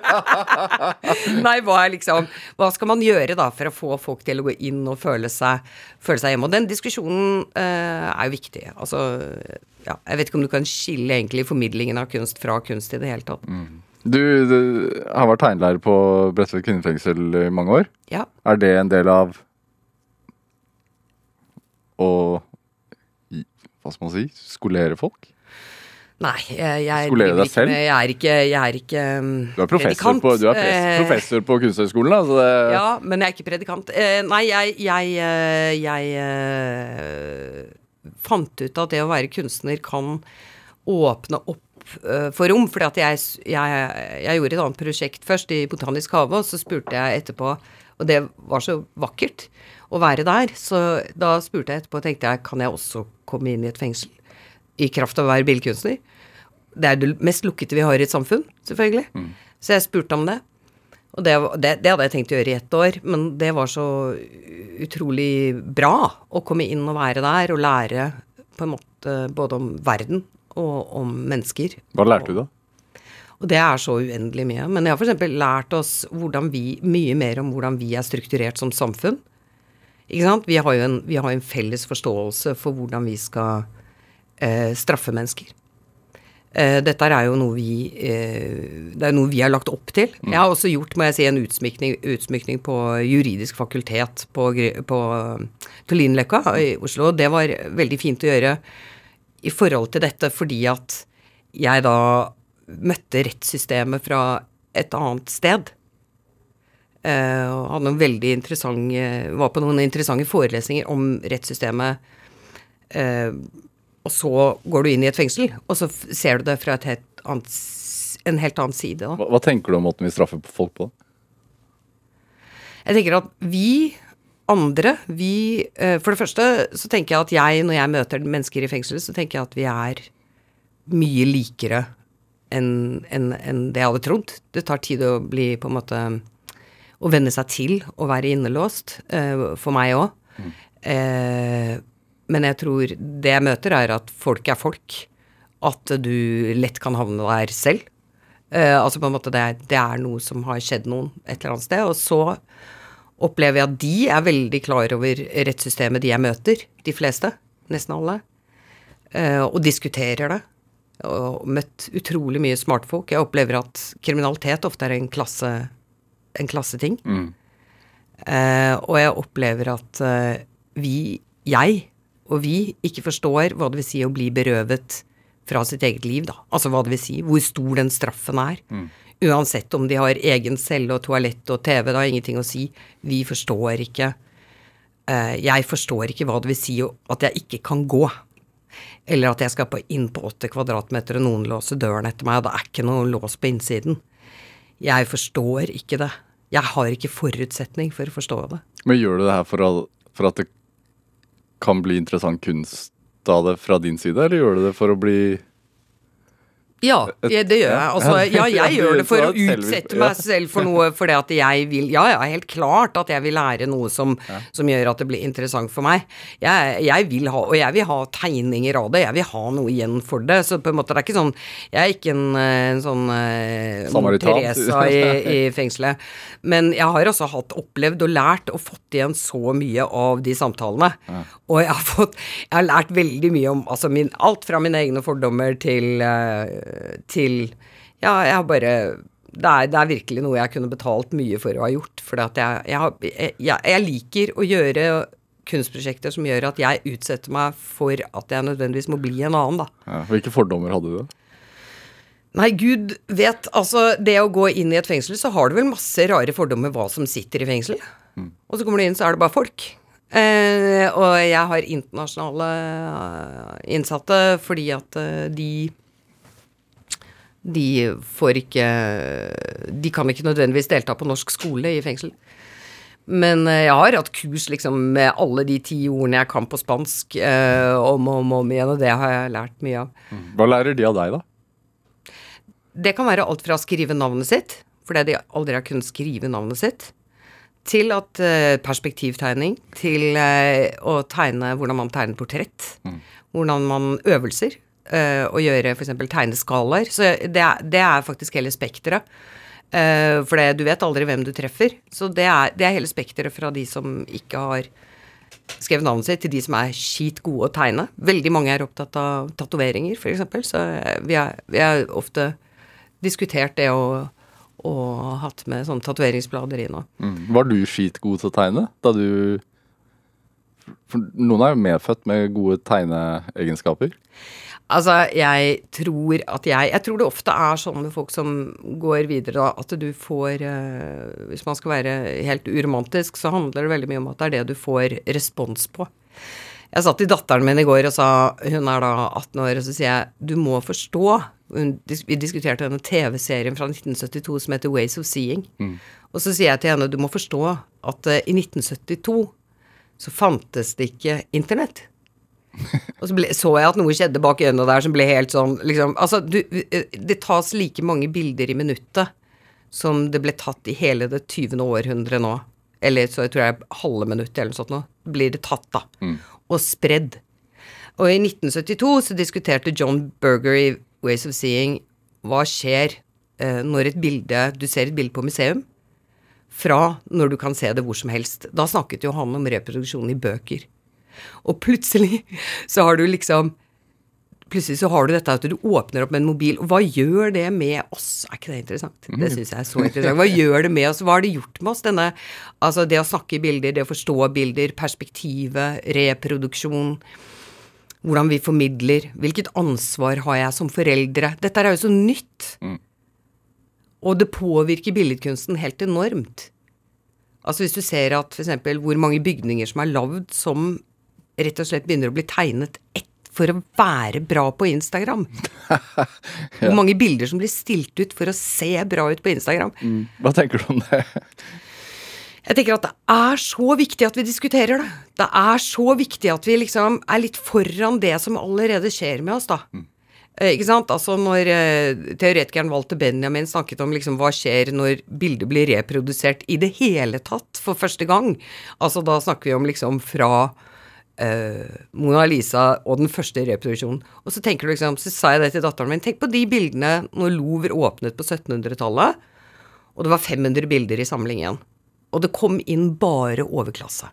Nei, hva er liksom Hva skal man gjøre da for å få folk til å gå inn og føle seg, føle seg hjemme? Og den diskusjonen øh, er jo viktig. Altså, ja, jeg vet ikke om du kan skille egentlig formidlingen av kunst fra kunst i det hele tatt. Du, du har vært tegnlærer på Bredtvet kvinnefengsel i mange år. Ja. Er det en del av å Hva skal man si? Skolere folk? Nei, jeg, jeg deg selv? med- Jeg er ikke, jeg er ikke um, Du er predikant. på, du er Eh, professor på Kunsthøgskolen, altså det Ja, men jeg er ikke predikant. Eh, nei, jeg, jeg, eh, jeg eh, fant ut at det å være kunstner kan åpne opp for rom. For jeg, jeg, jeg gjorde et annet prosjekt først, i Botanisk hage, og så spurte jeg etterpå Og det var så vakkert å være der, så da spurte jeg etterpå, og tenkte jeg, kan jeg også komme inn i et fengsel? I kraft av å være billedkunstner? Det er det mest lukkede vi har i et samfunn, selvfølgelig. Så jeg spurte om det. Og det, det, det hadde jeg tenkt å gjøre i ett år, men det var så utrolig bra å komme inn og være der og lære på en måte både om verden og om mennesker. Hva lærte du da? Og det er så uendelig mye. Men jeg har f.eks. lært oss vi, mye mer om hvordan vi er strukturert som samfunn. Ikke sant? Vi har jo en, vi har en felles forståelse for hvordan vi skal eh, straffe mennesker. Eh, dette er jo noe vi eh, Det er noe vi har lagt opp til. Jeg har også gjort, må jeg si, en utsmykning, utsmykning på juridisk fakultet på, på Tullinløkka i Oslo. Det var veldig fint å gjøre i forhold til dette fordi at jeg da møtte rettssystemet fra et annet sted. Eh, og hadde noen veldig interessante Var på noen interessante forelesninger om rettssystemet. Eh, og så går du inn i et fengsel, og så ser du det fra et helt annet en helt annen side. Hva, hva tenker du om måten vi straffer folk på? Jeg tenker at vi andre, vi eh, For det første så tenker jeg at jeg, når jeg møter mennesker i fengselet, så tenker jeg at vi er mye likere enn en, en det jeg hadde trodd. Det tar tid å bli på en måte Å venne seg til å være innelåst. eh, for meg òg. Eh, men jeg tror det jeg møter, er at folk er folk. At du lett kan havne der selv. Eh, altså på en måte det det er noe som har skjedd noen et eller annet sted. Og så opplever jeg at de er veldig klar over rettssystemet de jeg møter, de fleste, nesten alle, eh, og diskuterer det. Og møtt utrolig mye smartfolk. Jeg opplever at kriminalitet ofte er en klasse en klasseting. Mm. og jeg opplever at eh, vi, jeg og vi, ikke forstår hva det vil si å bli berøvet fra sitt eget liv, da. Altså hva det vil si, hvor stor den straffen er. Uansett om de har egen celle og toalett og TV, det har ingenting å si. Vi forstår ikke eh, Jeg forstår ikke hva det vil si at jeg ikke kan gå. Eller at jeg skal på inn på åtte kvadratmeter og noen låser døren etter meg, og det er ikke noe lås på innsiden. Jeg forstår ikke det. Jeg har ikke forutsetning for å forstå det. Men gjør du det her for, for at det kan bli interessant kunst av det fra din side, eller gjør du det for å bli Ja, det gjør jeg. Altså, ja, jeg gjør det for å det utsette meg selv for noe fordi at jeg vil Ja, ja, helt klart at jeg vil lære noe som, som gjør at det blir interessant for meg. Jeg, jeg vil ha Og jeg vil ha tegninger av det. Jeg vil ha noe igjen for det. Så på en måte det er ikke sånn Jeg er ikke en, eh, en sånn eh, Teresa i, i fengselet. Men jeg har også hatt opplevd og lært og fått igjen så mye av de samtalene. Og jeg har fått Jeg har lært veldig mye om altså min, alt fra mine egne fordommer til eh, til Ja, jeg har bare det er, det er virkelig noe jeg kunne betalt mye for å ha gjort. For jeg, jeg, jeg, jeg liker å gjøre kunstprosjekter som gjør at jeg utsetter meg for at jeg nødvendigvis må bli en annen, da. ja, Hvilke fordommer hadde du? da? Nei, gud vet. Altså, det å gå inn i et fengsel, så har du vel masse rare fordommer hva som sitter i fengsel. Og så kommer du inn, så er det bare folk. Eh, og jeg har internasjonale eh, innsatte fordi at eh, de De får ikke De kan ikke nødvendigvis delta på norsk skole i fengsel. Men eh, jeg har hatt kurs liksom med alle de ti ordene jeg kan på spansk, eh, om og om, om igjen, og det har jeg lært mye av. Hva lærer de av deg, da? Det kan være alt fra å skrive navnet sitt, fordi de aldri har kunnet skrive navnet sitt, til at eh, perspektivtegning, til eh, å tegne hvordan man tegner portrett, hvordan man øvelser, eh, å gjøre f.eks. tegneskalaer. Så det er, det er faktisk hele spekteret. Uh, for det, du vet aldri hvem du treffer. Så det er, det er hele spekteret fra de som ikke har skrevet navnet sitt, til de som er skit gode å tegne. Veldig mange er opptatt av tatoveringer, f.eks. Så eh, vi har, ofte diskutert det og, og hatt med sånne tatoveringsblader i nå. Mm. Var du skitgod til å tegne da du For noen er jo medfødt med gode tegneegenskaper. Altså, jeg tror at jeg Jeg tror det ofte er sånn med folk som går videre, da, at du får uh, Hvis man skal være helt uromantisk, så handler det veldig mye om at det er det du får respons på. Jeg satt til datteren min i går og sa Hun er da 18 år, og så sier jeg du må forstå Vi diskuterte denne TV-serien fra 1972 som heter Ways of Seeing. Og så sier jeg til henne du må forstå at uh, i 1972 så fantes det ikke internett. Og så ble, så jeg at noe skjedde bak øynene der som ble helt sånn liksom, Altså, du, det tas like mange bilder i minuttet som det ble tatt i hele det 20. århundret nå. Eller så jeg tror jeg halve minuttet eller noe sånt nå. Blir det tatt, da. Og spredd. Og i 1972 så diskuterte John Berger i Ways of Seeing hva skjer eh, når et bilde Du ser et bilde på museum, fra når du kan se det hvor som helst. Da snakket jo han om reproduksjon i bøker. Og plutselig så har du liksom Plutselig så har du dette at du åpner opp med en mobil, og hva gjør det med oss? Er ikke det interessant? Det syns jeg er så interessant. Hva gjør det med oss? Hva har det gjort med oss? Denne, altså det å snakke i bilder, det å forstå bilder, perspektivet, reproduksjon. Hvordan vi formidler. Hvilket ansvar har jeg som foreldre? Dette er jo så nytt. Og det påvirker billedkunsten helt enormt. Altså hvis du ser at f.eks. hvor mange bygninger som er lagd som rett og slett begynner å bli tegnet ett for å være bra på Instagram. Hvor mange bilder som blir stilt ut for å se bra ut på Instagram. Hva tenker du om det? Jeg tenker at det er så viktig at vi diskuterer det. Det er så viktig at vi liksom er litt foran det som allerede skjer med oss, da. Eh, ikke sant? Altså når eh, teoretikeren Walter Benjamin snakket om liksom hva skjer når bildet blir reprodusert i det hele tatt for første gang. Altså da snakker vi om liksom fra eh, Mona Lisa og den første reproduksjonen. Og så tenker du liksom, så sa jeg det til datteren min, tenk på de bildene når Louvre åpnet på 1700-tallet, og det var 500 bilder i samlingen. Og det kom inn bare overklasse.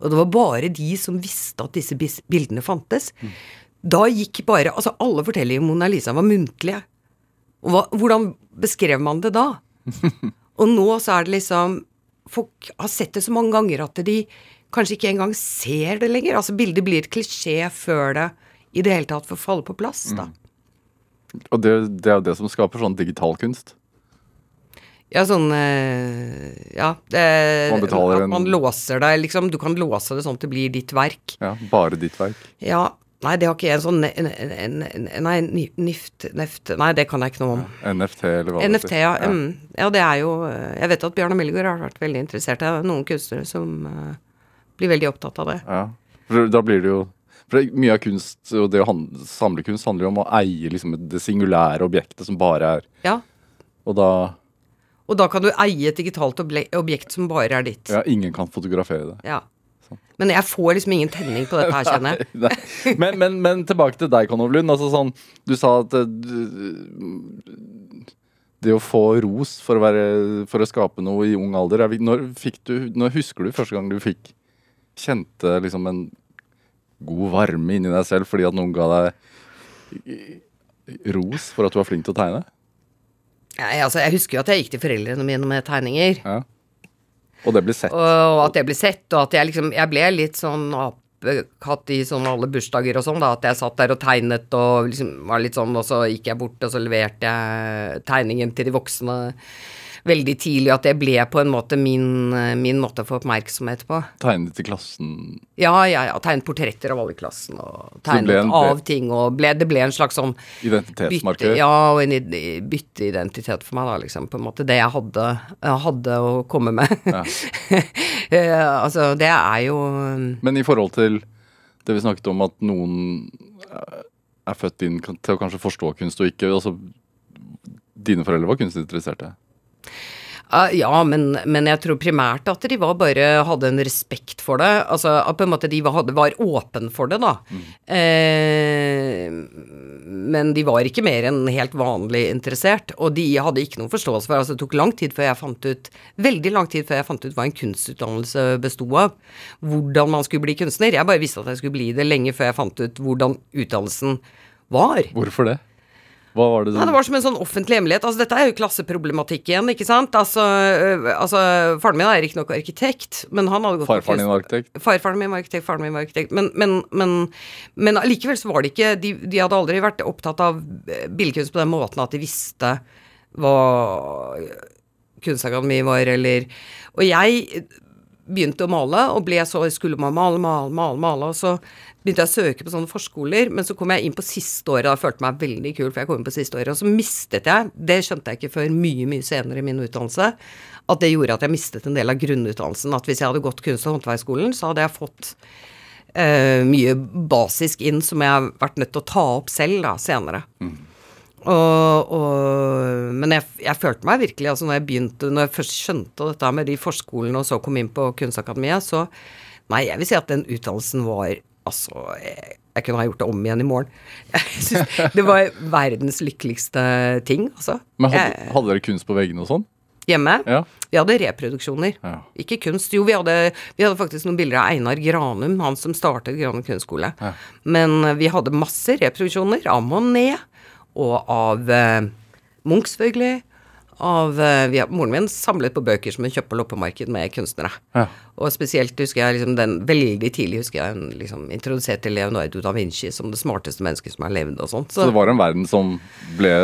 Og det var bare de som visste at disse bildene fantes. Da gikk bare Altså, alle fortellinger om Mona Lisa var muntlige. Og hva, hvordan beskrev man det da? Og nå så er det liksom Folk har sett det så mange ganger at de kanskje ikke engang ser det lenger. Altså, bildet blir et klisjé før det i det hele tatt får falle på plass, da. Og det, det er jo det som skaper sånn digital kunst. Ja, sånn eh, Ja, det, Man betaler en- man låser det, liksom. Du kan låse det sånn at det blir ditt verk. Ja, Bare ditt verk. Ja. Nei, det har ikke jeg en sånn en- en- en- Nei, nift, neft Nei, det kan jeg ikke noe om. NFT, eller hva det NFT, heter. ja. Mm. Ja, det er jo eh, Jeg vet at Bjarne Millegård har vært veldig interessert. Det er noen kunstnere som eh, blir veldig opptatt av det. Ja. For da blir det jo for Mye av kunst og det å han- samle kunst handler jo om å eie liksom det singulære objektet som bare er Ja. Og da Og da kan du eie et digitalt objekt som bare er ditt. Ja, ingen kan fotografere det. Ja. Men jeg får liksom ingen tenning på dette her, kjenner jeg. Nei. Men, men, men tilbake til deg, Konov Lund. Altså sånn, du sa at eh, du- det å få ros for å, være, for å skape noe i ung alder er, Når, du, når husker du første gang du fikk kjente liksom en god varme inni deg selv fordi at noen ga deg ros for at du var flink til å tegne? Jeg, altså, jeg husker jo at jeg gikk til foreldrene mine med tegninger. Ja. Og det ble sett. Og at det ble sett, og at jeg liksom Jeg ble litt sånn apekatt i sånn alle bursdager og sånn, da. At jeg satt der og tegnet og liksom var litt sånn, og så gikk jeg bort, og så leverte jeg tegningen til de voksne veldig tidlig. At det ble på en måte min, min måte å få oppmerksomhet på. Tegnet til klassen. Ja, ja, ja. Tegnet portretter av alle i klassen, og tegnet en- av ting, og ble, det ble en slags sånn bytte, ja, og en bytteidentitet for meg, da, liksom. På en måte det jeg hadde, jeg hadde å komme med. Ja. Eh, altså, det er jo Men i forhold til det vi snakket om at noen eh, er født inn til å kanskje forstå kunst og ikke altså, Dine foreldre var kunstinteresserte? Ah, Ja, men, men jeg tror primært at de var bare hadde en respekt for det. Altså at på en måte de var, var åpen for det, da. Eh, men de var ikke mer enn helt vanlig interessert. Og de hadde ikke noen forståelse for altså Det tok lang tid før jeg fant ut Veldig lang tid før jeg fant ut hva en kunstutdannelse besto av. Hvordan man skulle bli kunstner. Jeg bare visste at jeg skulle bli det lenge før jeg fant ut hvordan utdannelsen var. Hvorfor det? Hva var det Nei, det var som en sånn offentlig hemmelighet. Altså, dette er jo klasseproblematikk igjen, ikke sant. Altså, øh, altså Faren min er riktignok arkitekt, men han hadde gått Farfaren din var arkitekt? Farfaren min var arkitekt, faren min var arkitekt. Men, men, men, men allikevel så var det ikke de, de hadde aldri vært opptatt av eh, billedkunst på den måten at de visste hva kunstakademi var, eller Og jeg begynte å male, og ble så skulle man male, male, male, male, og så begynte jeg å søke på sånne forskoler, men så kom jeg inn på siste året, og jeg følte meg veldig kul, for jeg kom inn på siste året, og så mistet jeg, det skjønte jeg ikke før mye, mye senere i min utdannelse, at det gjorde at jeg mistet en del av grunnutdannelsen, at hvis jeg hadde gått kunst- og håndverksskolen, så hadde jeg fått eh, mye basisk inn som jeg har vært nødt til å ta opp selv da, senere. Og, og, men jeg, jeg følte meg virkelig altså når jeg begynte, når jeg først skjønte dette med de forskolene og så kom inn på Kunstakademiet, så Nei, jeg vil si at den utdannelsen var Altså, jeg, jeg kunne ha gjort det om igjen i morgen. Jeg synes Det var verdens lykkeligste ting, altså. Men hadde, hadde dere kunst på veggene og sånn? hjemme. Ja. Vi hadde reproduksjoner. Ja. Ikke kunst. Jo, vi hadde, vi hadde faktisk noen bilder av Einar Granum, han som startet Granum kunstskole. Ja. Men vi hadde masse reproduksjoner av Monet, og av eh, Munch, selvfølgelig. Av, eh, vi, har- moren min samlet på bøker som hun kjøpte på loppemarked med kunstnere. Ja. Og spesielt husker jeg liksom den veldig tidlig husker jeg hun liksom introduserte Leonardo da Vinci som det smarteste mennesket som har levd og sånt. Så det var en verden som ble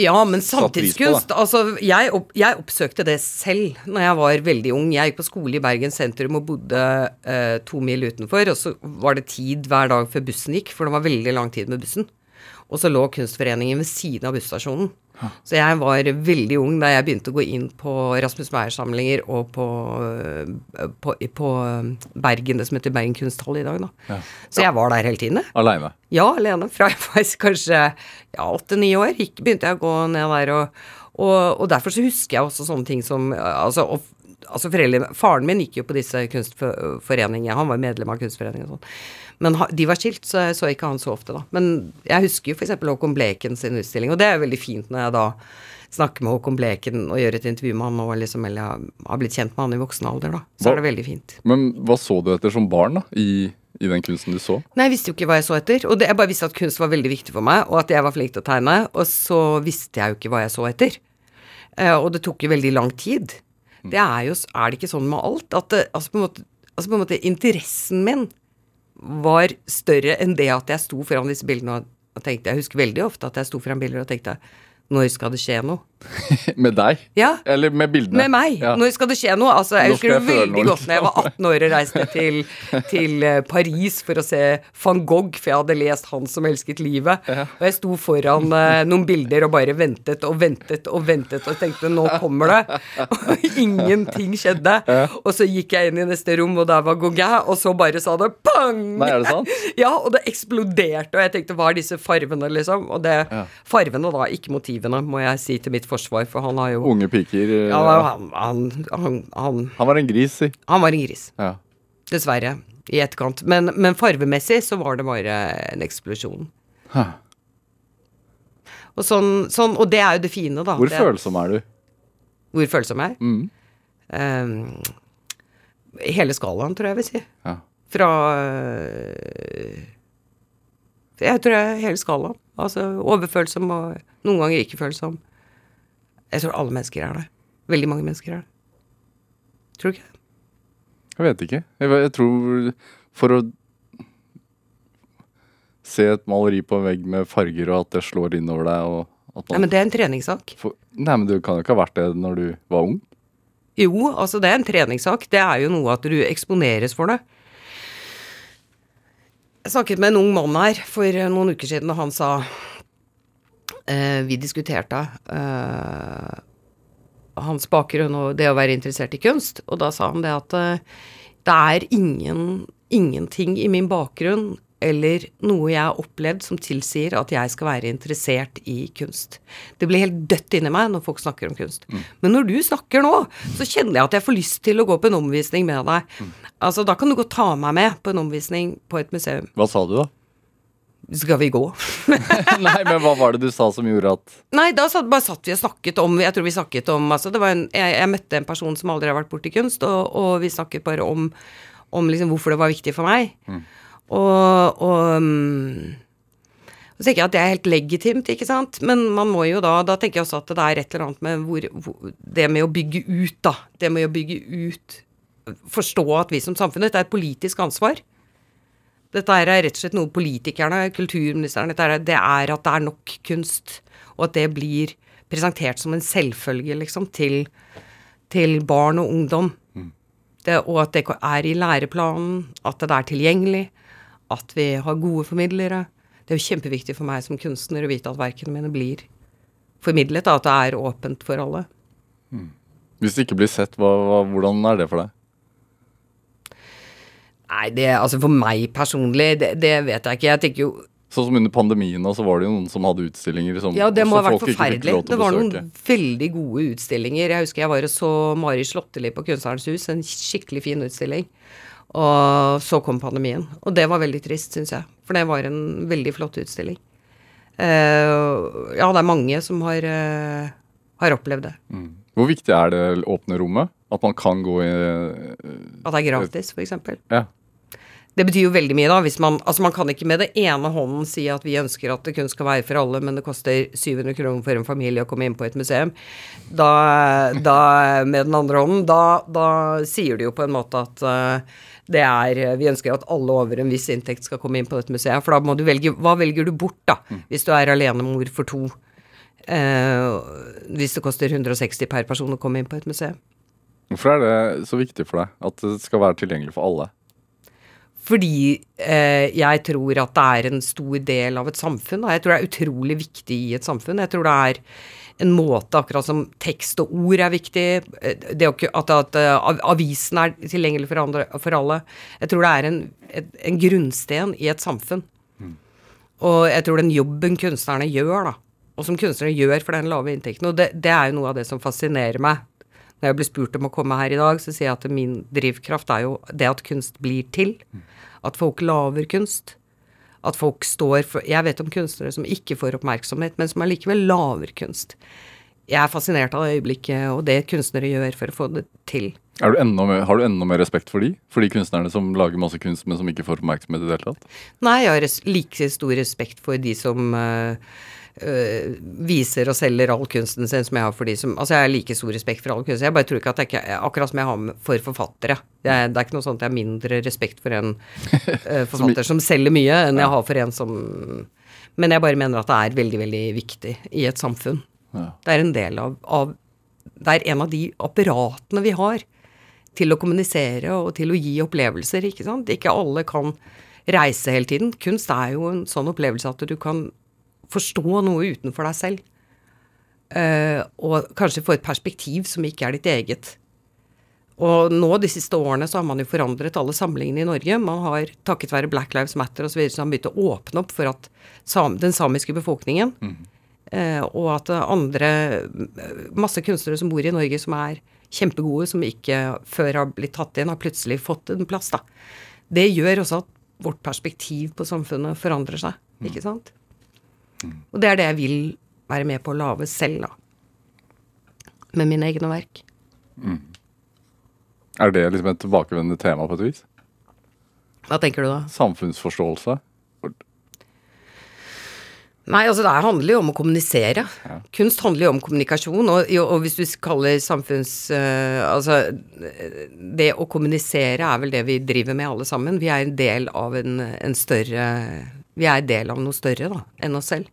Ja, men samtidskunst Altså, jeg, opp, jeg oppsøkte det selv når jeg var veldig ung. Jeg gikk på skole i Bergen sentrum og bodde eh, to mil utenfor. Og så var det tid hver dag før bussen gikk, for det var veldig lang tid med bussen. Og så lå Kunstforeningen ved siden av busstasjonen. Så jeg var veldig ung da jeg begynte å gå inn på Rasmus Meyer-samlinger og på, øh, på, på øh, Bergen, det som heter Bergen kunsthall i dag, da. Så jeg var der hele tiden. Aleine. Ja, alene. Fra jeg var kanskje ja, åtte-ni år, gikk, begynte jeg å gå ned der. Og, og, og derfor så husker jeg også sånne ting som altså, og, altså foreldre, Faren min gikk jo på disse kunstforeningene, han var medlem av kunstforeningen og sånn. Men de var skilt, så jeg så ikke han så ofte, da. Men jeg husker jo f.eks. Håkon Bleken sin utstilling, og det er veldig fint når jeg da snakker med Håkon Bleken og gjør et intervju med han og liksom, eller har blitt kjent med han i voksen alder, da. Så Hva- er det veldig fint. Men hva så du etter som barn, da? I, i den kunsten du så? Nei, jeg visste jo ikke hva jeg så etter. Og det, jeg bare visste at kunst var veldig viktig for meg, og at jeg var flink til å tegne. Og så visste jeg jo ikke hva jeg så etter. Eh, og det tok jo veldig lang tid. Det er jo Er det ikke sånn med alt? At det, altså, på måte, altså på en måte interessen min var større enn det at jeg sto foran disse bildene og tenkte Jeg husker veldig ofte at jeg sto foran bilder og tenkte Når skal det skje noe? Med deg? Ja. Eller med bildene? Med meg. Ja. Når skal det skje noe? Altså, jeg husker det veldig godt når jeg var 18 år og reiste til, til eh, Paris for å se van Gogh, for jeg hadde lest 'Han som elsket livet'. Og jeg sto foran uh, noen bilder og bare ventet og ventet og ventet og tenkte 'nå kommer det'. Og ingenting skjedde. Og så gikk jeg inn i neste rom, og der var Gauguin, og så bare sa det pang! Nei, er det sant? Ja, og det eksploderte, og jeg tenkte hva er disse farvene, liksom? Og det Farvene, da, ikke motivene, må jeg si til mitt forsvar, for han har jo Unge piker eh, ja, han, han, han, han, var en gris, si. han var en gris. Ja. Dessverre. I etterkant. Men, men farvemessig så var det bare en eksplosjon. Hæ. Og, sånn, sånn, og det er jo det fine, da. Hvor det, følsom er du? Hvor følsom jeg er? Mm. Um, hele skalaen, tror jeg jeg vil si. Ja. Fra øh, Jeg tror jeg hele skalaen. Altså overfølsom og noen ganger ikke følsom. Jeg tror alle mennesker er det. Veldig mange mennesker er det. Tror du ikke det? Jeg vet ikke. Jeg, jeg tror for å se et maleri på en vegg med farger, og at det slår innover deg og Nei, men det er en treningssak. For, Nei, men du kan jo ikke ha vært det når du var ung. Jo, altså det er en treningssak. Det er jo noe at du eksponeres for det. Jeg snakket med en ung mann her for noen uker siden, og han sa Vi diskuterte eh, hans bakgrunn og det å være interessert i kunst, og da sa han det at eh, det er ingen, ingenting i min bakgrunn eller noe jeg har opplevd som tilsier at jeg skal være interessert i kunst. Det blir helt dødt inni meg når folk snakker om kunst. Men når du snakker nå, så kjenner jeg at jeg får lyst til å gå på en omvisning med deg. Altså, da kan du godt ta meg med på en omvisning på et museum. Hva sa du, da? Skal vi gå? Nei, men hva var det du sa som gjorde at Nei, da satt, bare satt vi og snakket om Jeg tror vi snakket om altså det var en, jeg, jeg møtte en person som aldri har vært borti kunst, og, og vi snakket bare om, om liksom hvorfor det var viktig for meg. Og, og mm, så tenker jeg at det er helt legitimt, ikke sant. Men man må jo da Da tenker jeg også at det er et eller annet med hvor, hvor Det med å bygge ut, da. Det med å bygge ut Forstå at vi som samfunn Dette er et politisk ansvar. Dette er rett og slett noe politikerne, kulturministeren er, Det er at det er nok kunst, og at det blir presentert som en selvfølge, liksom, til, til barn og ungdom. Det, og at det er i læreplanen, at det er tilgjengelig, at vi har gode formidlere. Det er jo kjempeviktig for meg som kunstner å vite at verkene mine blir formidlet, at det er åpent for alle. Hvis det ikke blir sett, hva, hva, hvordan er det for deg? Nei, det, altså for meg personlig, det, det vet jeg ikke. Jeg tenker jo Sånn som under pandemien, så var det jo noen som hadde utstillinger som Ja, det må ha vært forferdelig. Det var noen veldig gode utstillinger. Jeg husker jeg var og så Mari Slåtteli på Kunstnerens hus, en skikkelig fin utstilling. Og så kom pandemien. Og det var veldig trist, syns jeg. For det var en veldig flott utstilling. Uh, ja, det er mange som har, uh, har opplevd det. Hvor viktig er det åpne rommet? At man kan gå i At det er gratis, f.eks. Ja. Det betyr jo veldig mye, da. Hvis man, altså man kan ikke med det ene hånden si at vi ønsker at det kun skal være for alle, men det koster 700 kroner for en familie å komme inn på et museum. Da, da med den andre hånden, da, da sier du jo på en måte at uh, det er Vi ønsker at alle over en viss inntekt skal komme inn på dette museet. For da må du velge Hva velger du bort, da? Hvis du er alenemor for to. Uh, hvis det koster 160 per person å komme inn på et museum. Hvorfor er det så viktig for deg at det skal være tilgjengelig for alle? Fordi eh, jeg tror at det er en stor del av et samfunn. Og jeg tror det er utrolig viktig i et samfunn. Jeg tror det er en måte, akkurat som tekst og ord er viktig, eh, det at, at eh, avisen er tilgjengelig for, andre, for alle. Jeg tror det er en, en grunnsten i et samfunn. Og jeg tror den jobben kunstnerne gjør, da, og som kunstnerne gjør for den lave inntekten, og det, det er jo noe av det som fascinerer meg. Når jeg blir spurt om å komme her i dag, så sier jeg at min drivkraft er jo det at kunst blir til. At folk lager kunst. At folk står for Jeg vet om kunstnere som ikke får oppmerksomhet, men som allikevel lager kunst. Jeg er fascinert av øyeblikket og det kunstnere gjør for å få det til. Du mer, har du enda mer respekt for de? For de kunstnerne som lager masse kunst, men som ikke får oppmerksomhet i det hele tatt? Nei, jeg har like stor respekt for de som øh, øh, viser og selger all kunsten sin som jeg har for de som Altså, jeg har like stor respekt for all kunst. Jeg bare tror ikke at det ikke Akkurat som jeg har for forfattere. Det er, det er ikke noe sånt jeg har mindre respekt for en øh, forfatter som selger mye, enn jeg har for en som Men jeg bare mener at det er veldig, veldig viktig i et samfunn. Ja. Det er en del av, av Det er en av de apparatene vi har til å kommunisere og til å gi opplevelser, ikke sant. Ikke alle kan reise hele tiden. Kunst er jo en sånn opplevelse at du kan forstå noe utenfor deg selv. Uh, og kanskje få et perspektiv som ikke er ditt eget. Og nå de siste årene så har man jo forandret alle samlingene i Norge. Man har takket være Black Lives Matter osv. Så, så har man begynt å åpne opp for at sam, den samiske befolkningen eh, og at andre Masse kunstnere som bor i Norge som er kjempegode, som ikke før har blitt tatt inn, har plutselig fått en plass, da. Det gjør også at vårt perspektiv på samfunnet forandrer seg, ikke sant? Og det er det jeg vil være med på å lage selv, da. Med mine egne verk. Er det liksom et tilbakevendende tema på et vis? Hva tenker du da? Samfunnsforståelse? Nei, altså det handler jo om å kommunisere. Kunst handler jo om kommunikasjon, og, og hvis du kaller samfunns... eh, altså det å kommunisere er vel det vi driver med alle sammen. Vi er en del av en, en større Vi er del av noe større da, enn oss selv.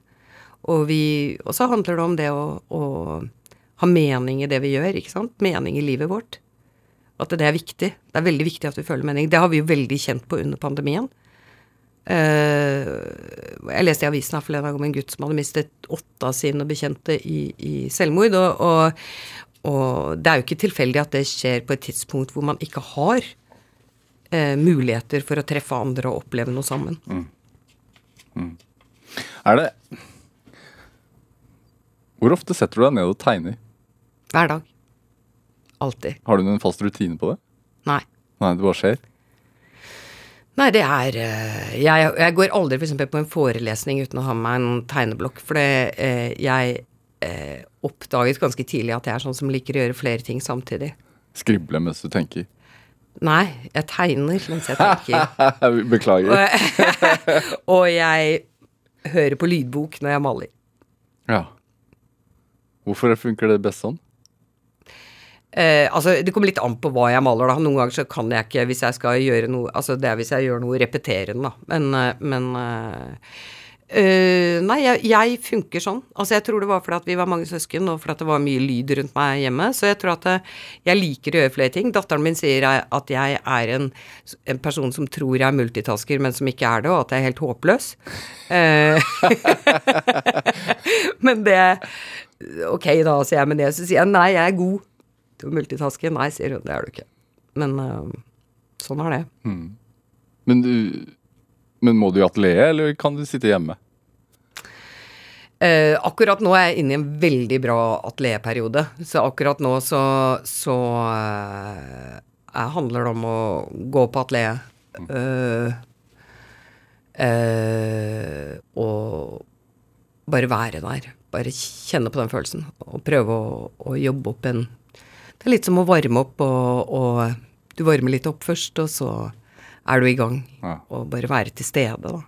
Og, vi, og så handler det om det å, å ha mening i det vi gjør, ikke sant? Mening i livet vårt. At det er viktig. Det er veldig viktig at vi føler mening. Det har vi jo veldig kjent på under pandemien. Eh, jeg leste i avisen her forleden om en gutt som hadde mistet åtte av sine bekjente i, i selvmord. Og, og, og det er jo ikke tilfeldig at det skjer på et tidspunkt hvor man ikke har eh, muligheter for å treffe andre og oppleve noe sammen. Er det Hvor ofte setter du deg ned og tegner? Hver dag. Alltid. Har du noen fast rutine på det? Nei. Nei, det bare skjer? Nei, det er eh, Jeg, jeg går aldri f.eks. på en forelesning uten å ha med meg en tegneblokk, for det, eh, jeg eh, oppdaget ganske tidlig at jeg er sånn som liker å gjøre flere ting samtidig. Skrible mens du tenker? Nei, jeg tegner mens jeg tenker. Beklager. Og, jeg hører på lydbok når jeg maler. Ja. Hvorfor funker det best sånn? Eh, altså, Det kommer litt an på hva jeg maler. da. Noen ganger så kan jeg ikke hvis jeg skal gjøre noe Altså, det er hvis jeg gjør noe repeterende, da. Men, eh, men eh, eh, Nei, jeg, jeg funker sånn. Altså, jeg tror det var fordi at vi var mange søsken, og fordi det var mye lyd rundt meg hjemme. Så jeg tror at eh, jeg liker å gjøre flere ting. Datteren min sier at jeg er en, en person som tror jeg er multitasker, men som ikke er det, og at jeg er helt håpløs. Uh, men det Ok, da, sier jeg, men det så sier jeg nei, jeg er god til å multitaske. Nei, sier hun, det er du ikke. Men uh, sånn er det. Men, du, men må du i atelieret, eller kan du sitte hjemme? Eh, akkurat nå er jeg inne i en veldig bra atelierperiode. Så akkurat nå så, så eh, er- handler det om å gå på atelieret. eh, og bare være der. Bare kjenne på den følelsen. Og prøve å, å jobbe opp en Det er litt som å varme opp, og, og du varmer litt opp først, og så er du i gang. Ja. Og bare være til stede, da.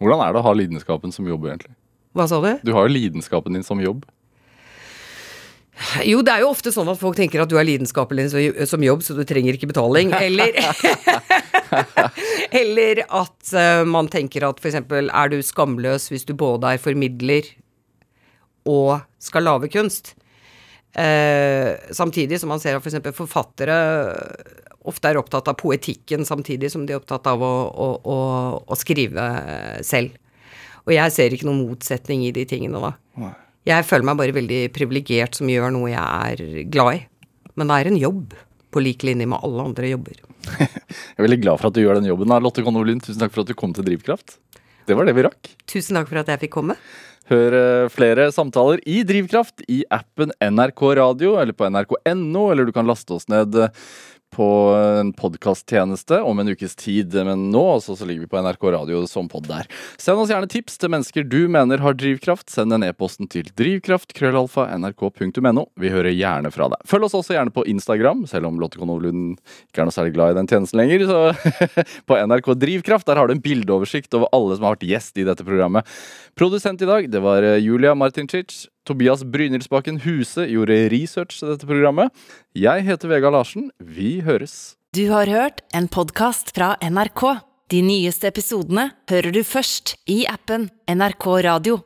Hvordan er det å ha lidenskapen som jobb, egentlig? Hva sa du? Du har jo lidenskapen din som jobb. Jo, det er jo ofte sånn at folk tenker at du er lidenskapen din som jobb, så du trenger ikke betaling. Eller, eller at eh, man tenker at f.eks. er du skamløs hvis du både er formidler og skal lage kunst. Eh, samtidig som man ser at f.eks. For forfattere ofte er opptatt av poetikken samtidig som de er opptatt av å, å, å, å skrive selv. Og jeg ser ikke noen motsetning i de tingene da. Jeg føler meg bare veldig privilegert som gjør noe jeg er glad i. Men det er en jobb, på lik linje med alle andre jobber. Jeg er veldig glad for at du gjør den jobben. da, Lotte Konno Lund, tusen takk for at du kom til Drivkraft. Det var det vi rakk. Tusen takk for at jeg fikk komme. Hør eh, flere samtaler i Drivkraft i appen NRK Radio eller på nrk.no, eller du kan laste oss ned eh, på en podkasttjeneste om en ukes tid. Men nå også, så ligger vi på NRK Radio som pod der. Send oss gjerne tips til mennesker du mener har drivkraft. Send en e-posten til drivkraft, krøllalfa, nrk.no. Vi hører gjerne fra deg. Følg oss også gjerne på Instagram, selv om Lotte Konovlund ikke er noe særlig glad i den tjenesten lenger. Så på NRK Drivkraft der har du en bildeoversikt over alle som har vært gjest i dette programmet. Produsent i dag, det var eh, Julia Martincic. Tobias Brynildsbakken Huse gjorde research til dette programmet. Jeg heter Vega Larsen. Vi høres. Du har hørt en podkast fra NRK. De nyeste episodene hører du først i appen NRK Radio.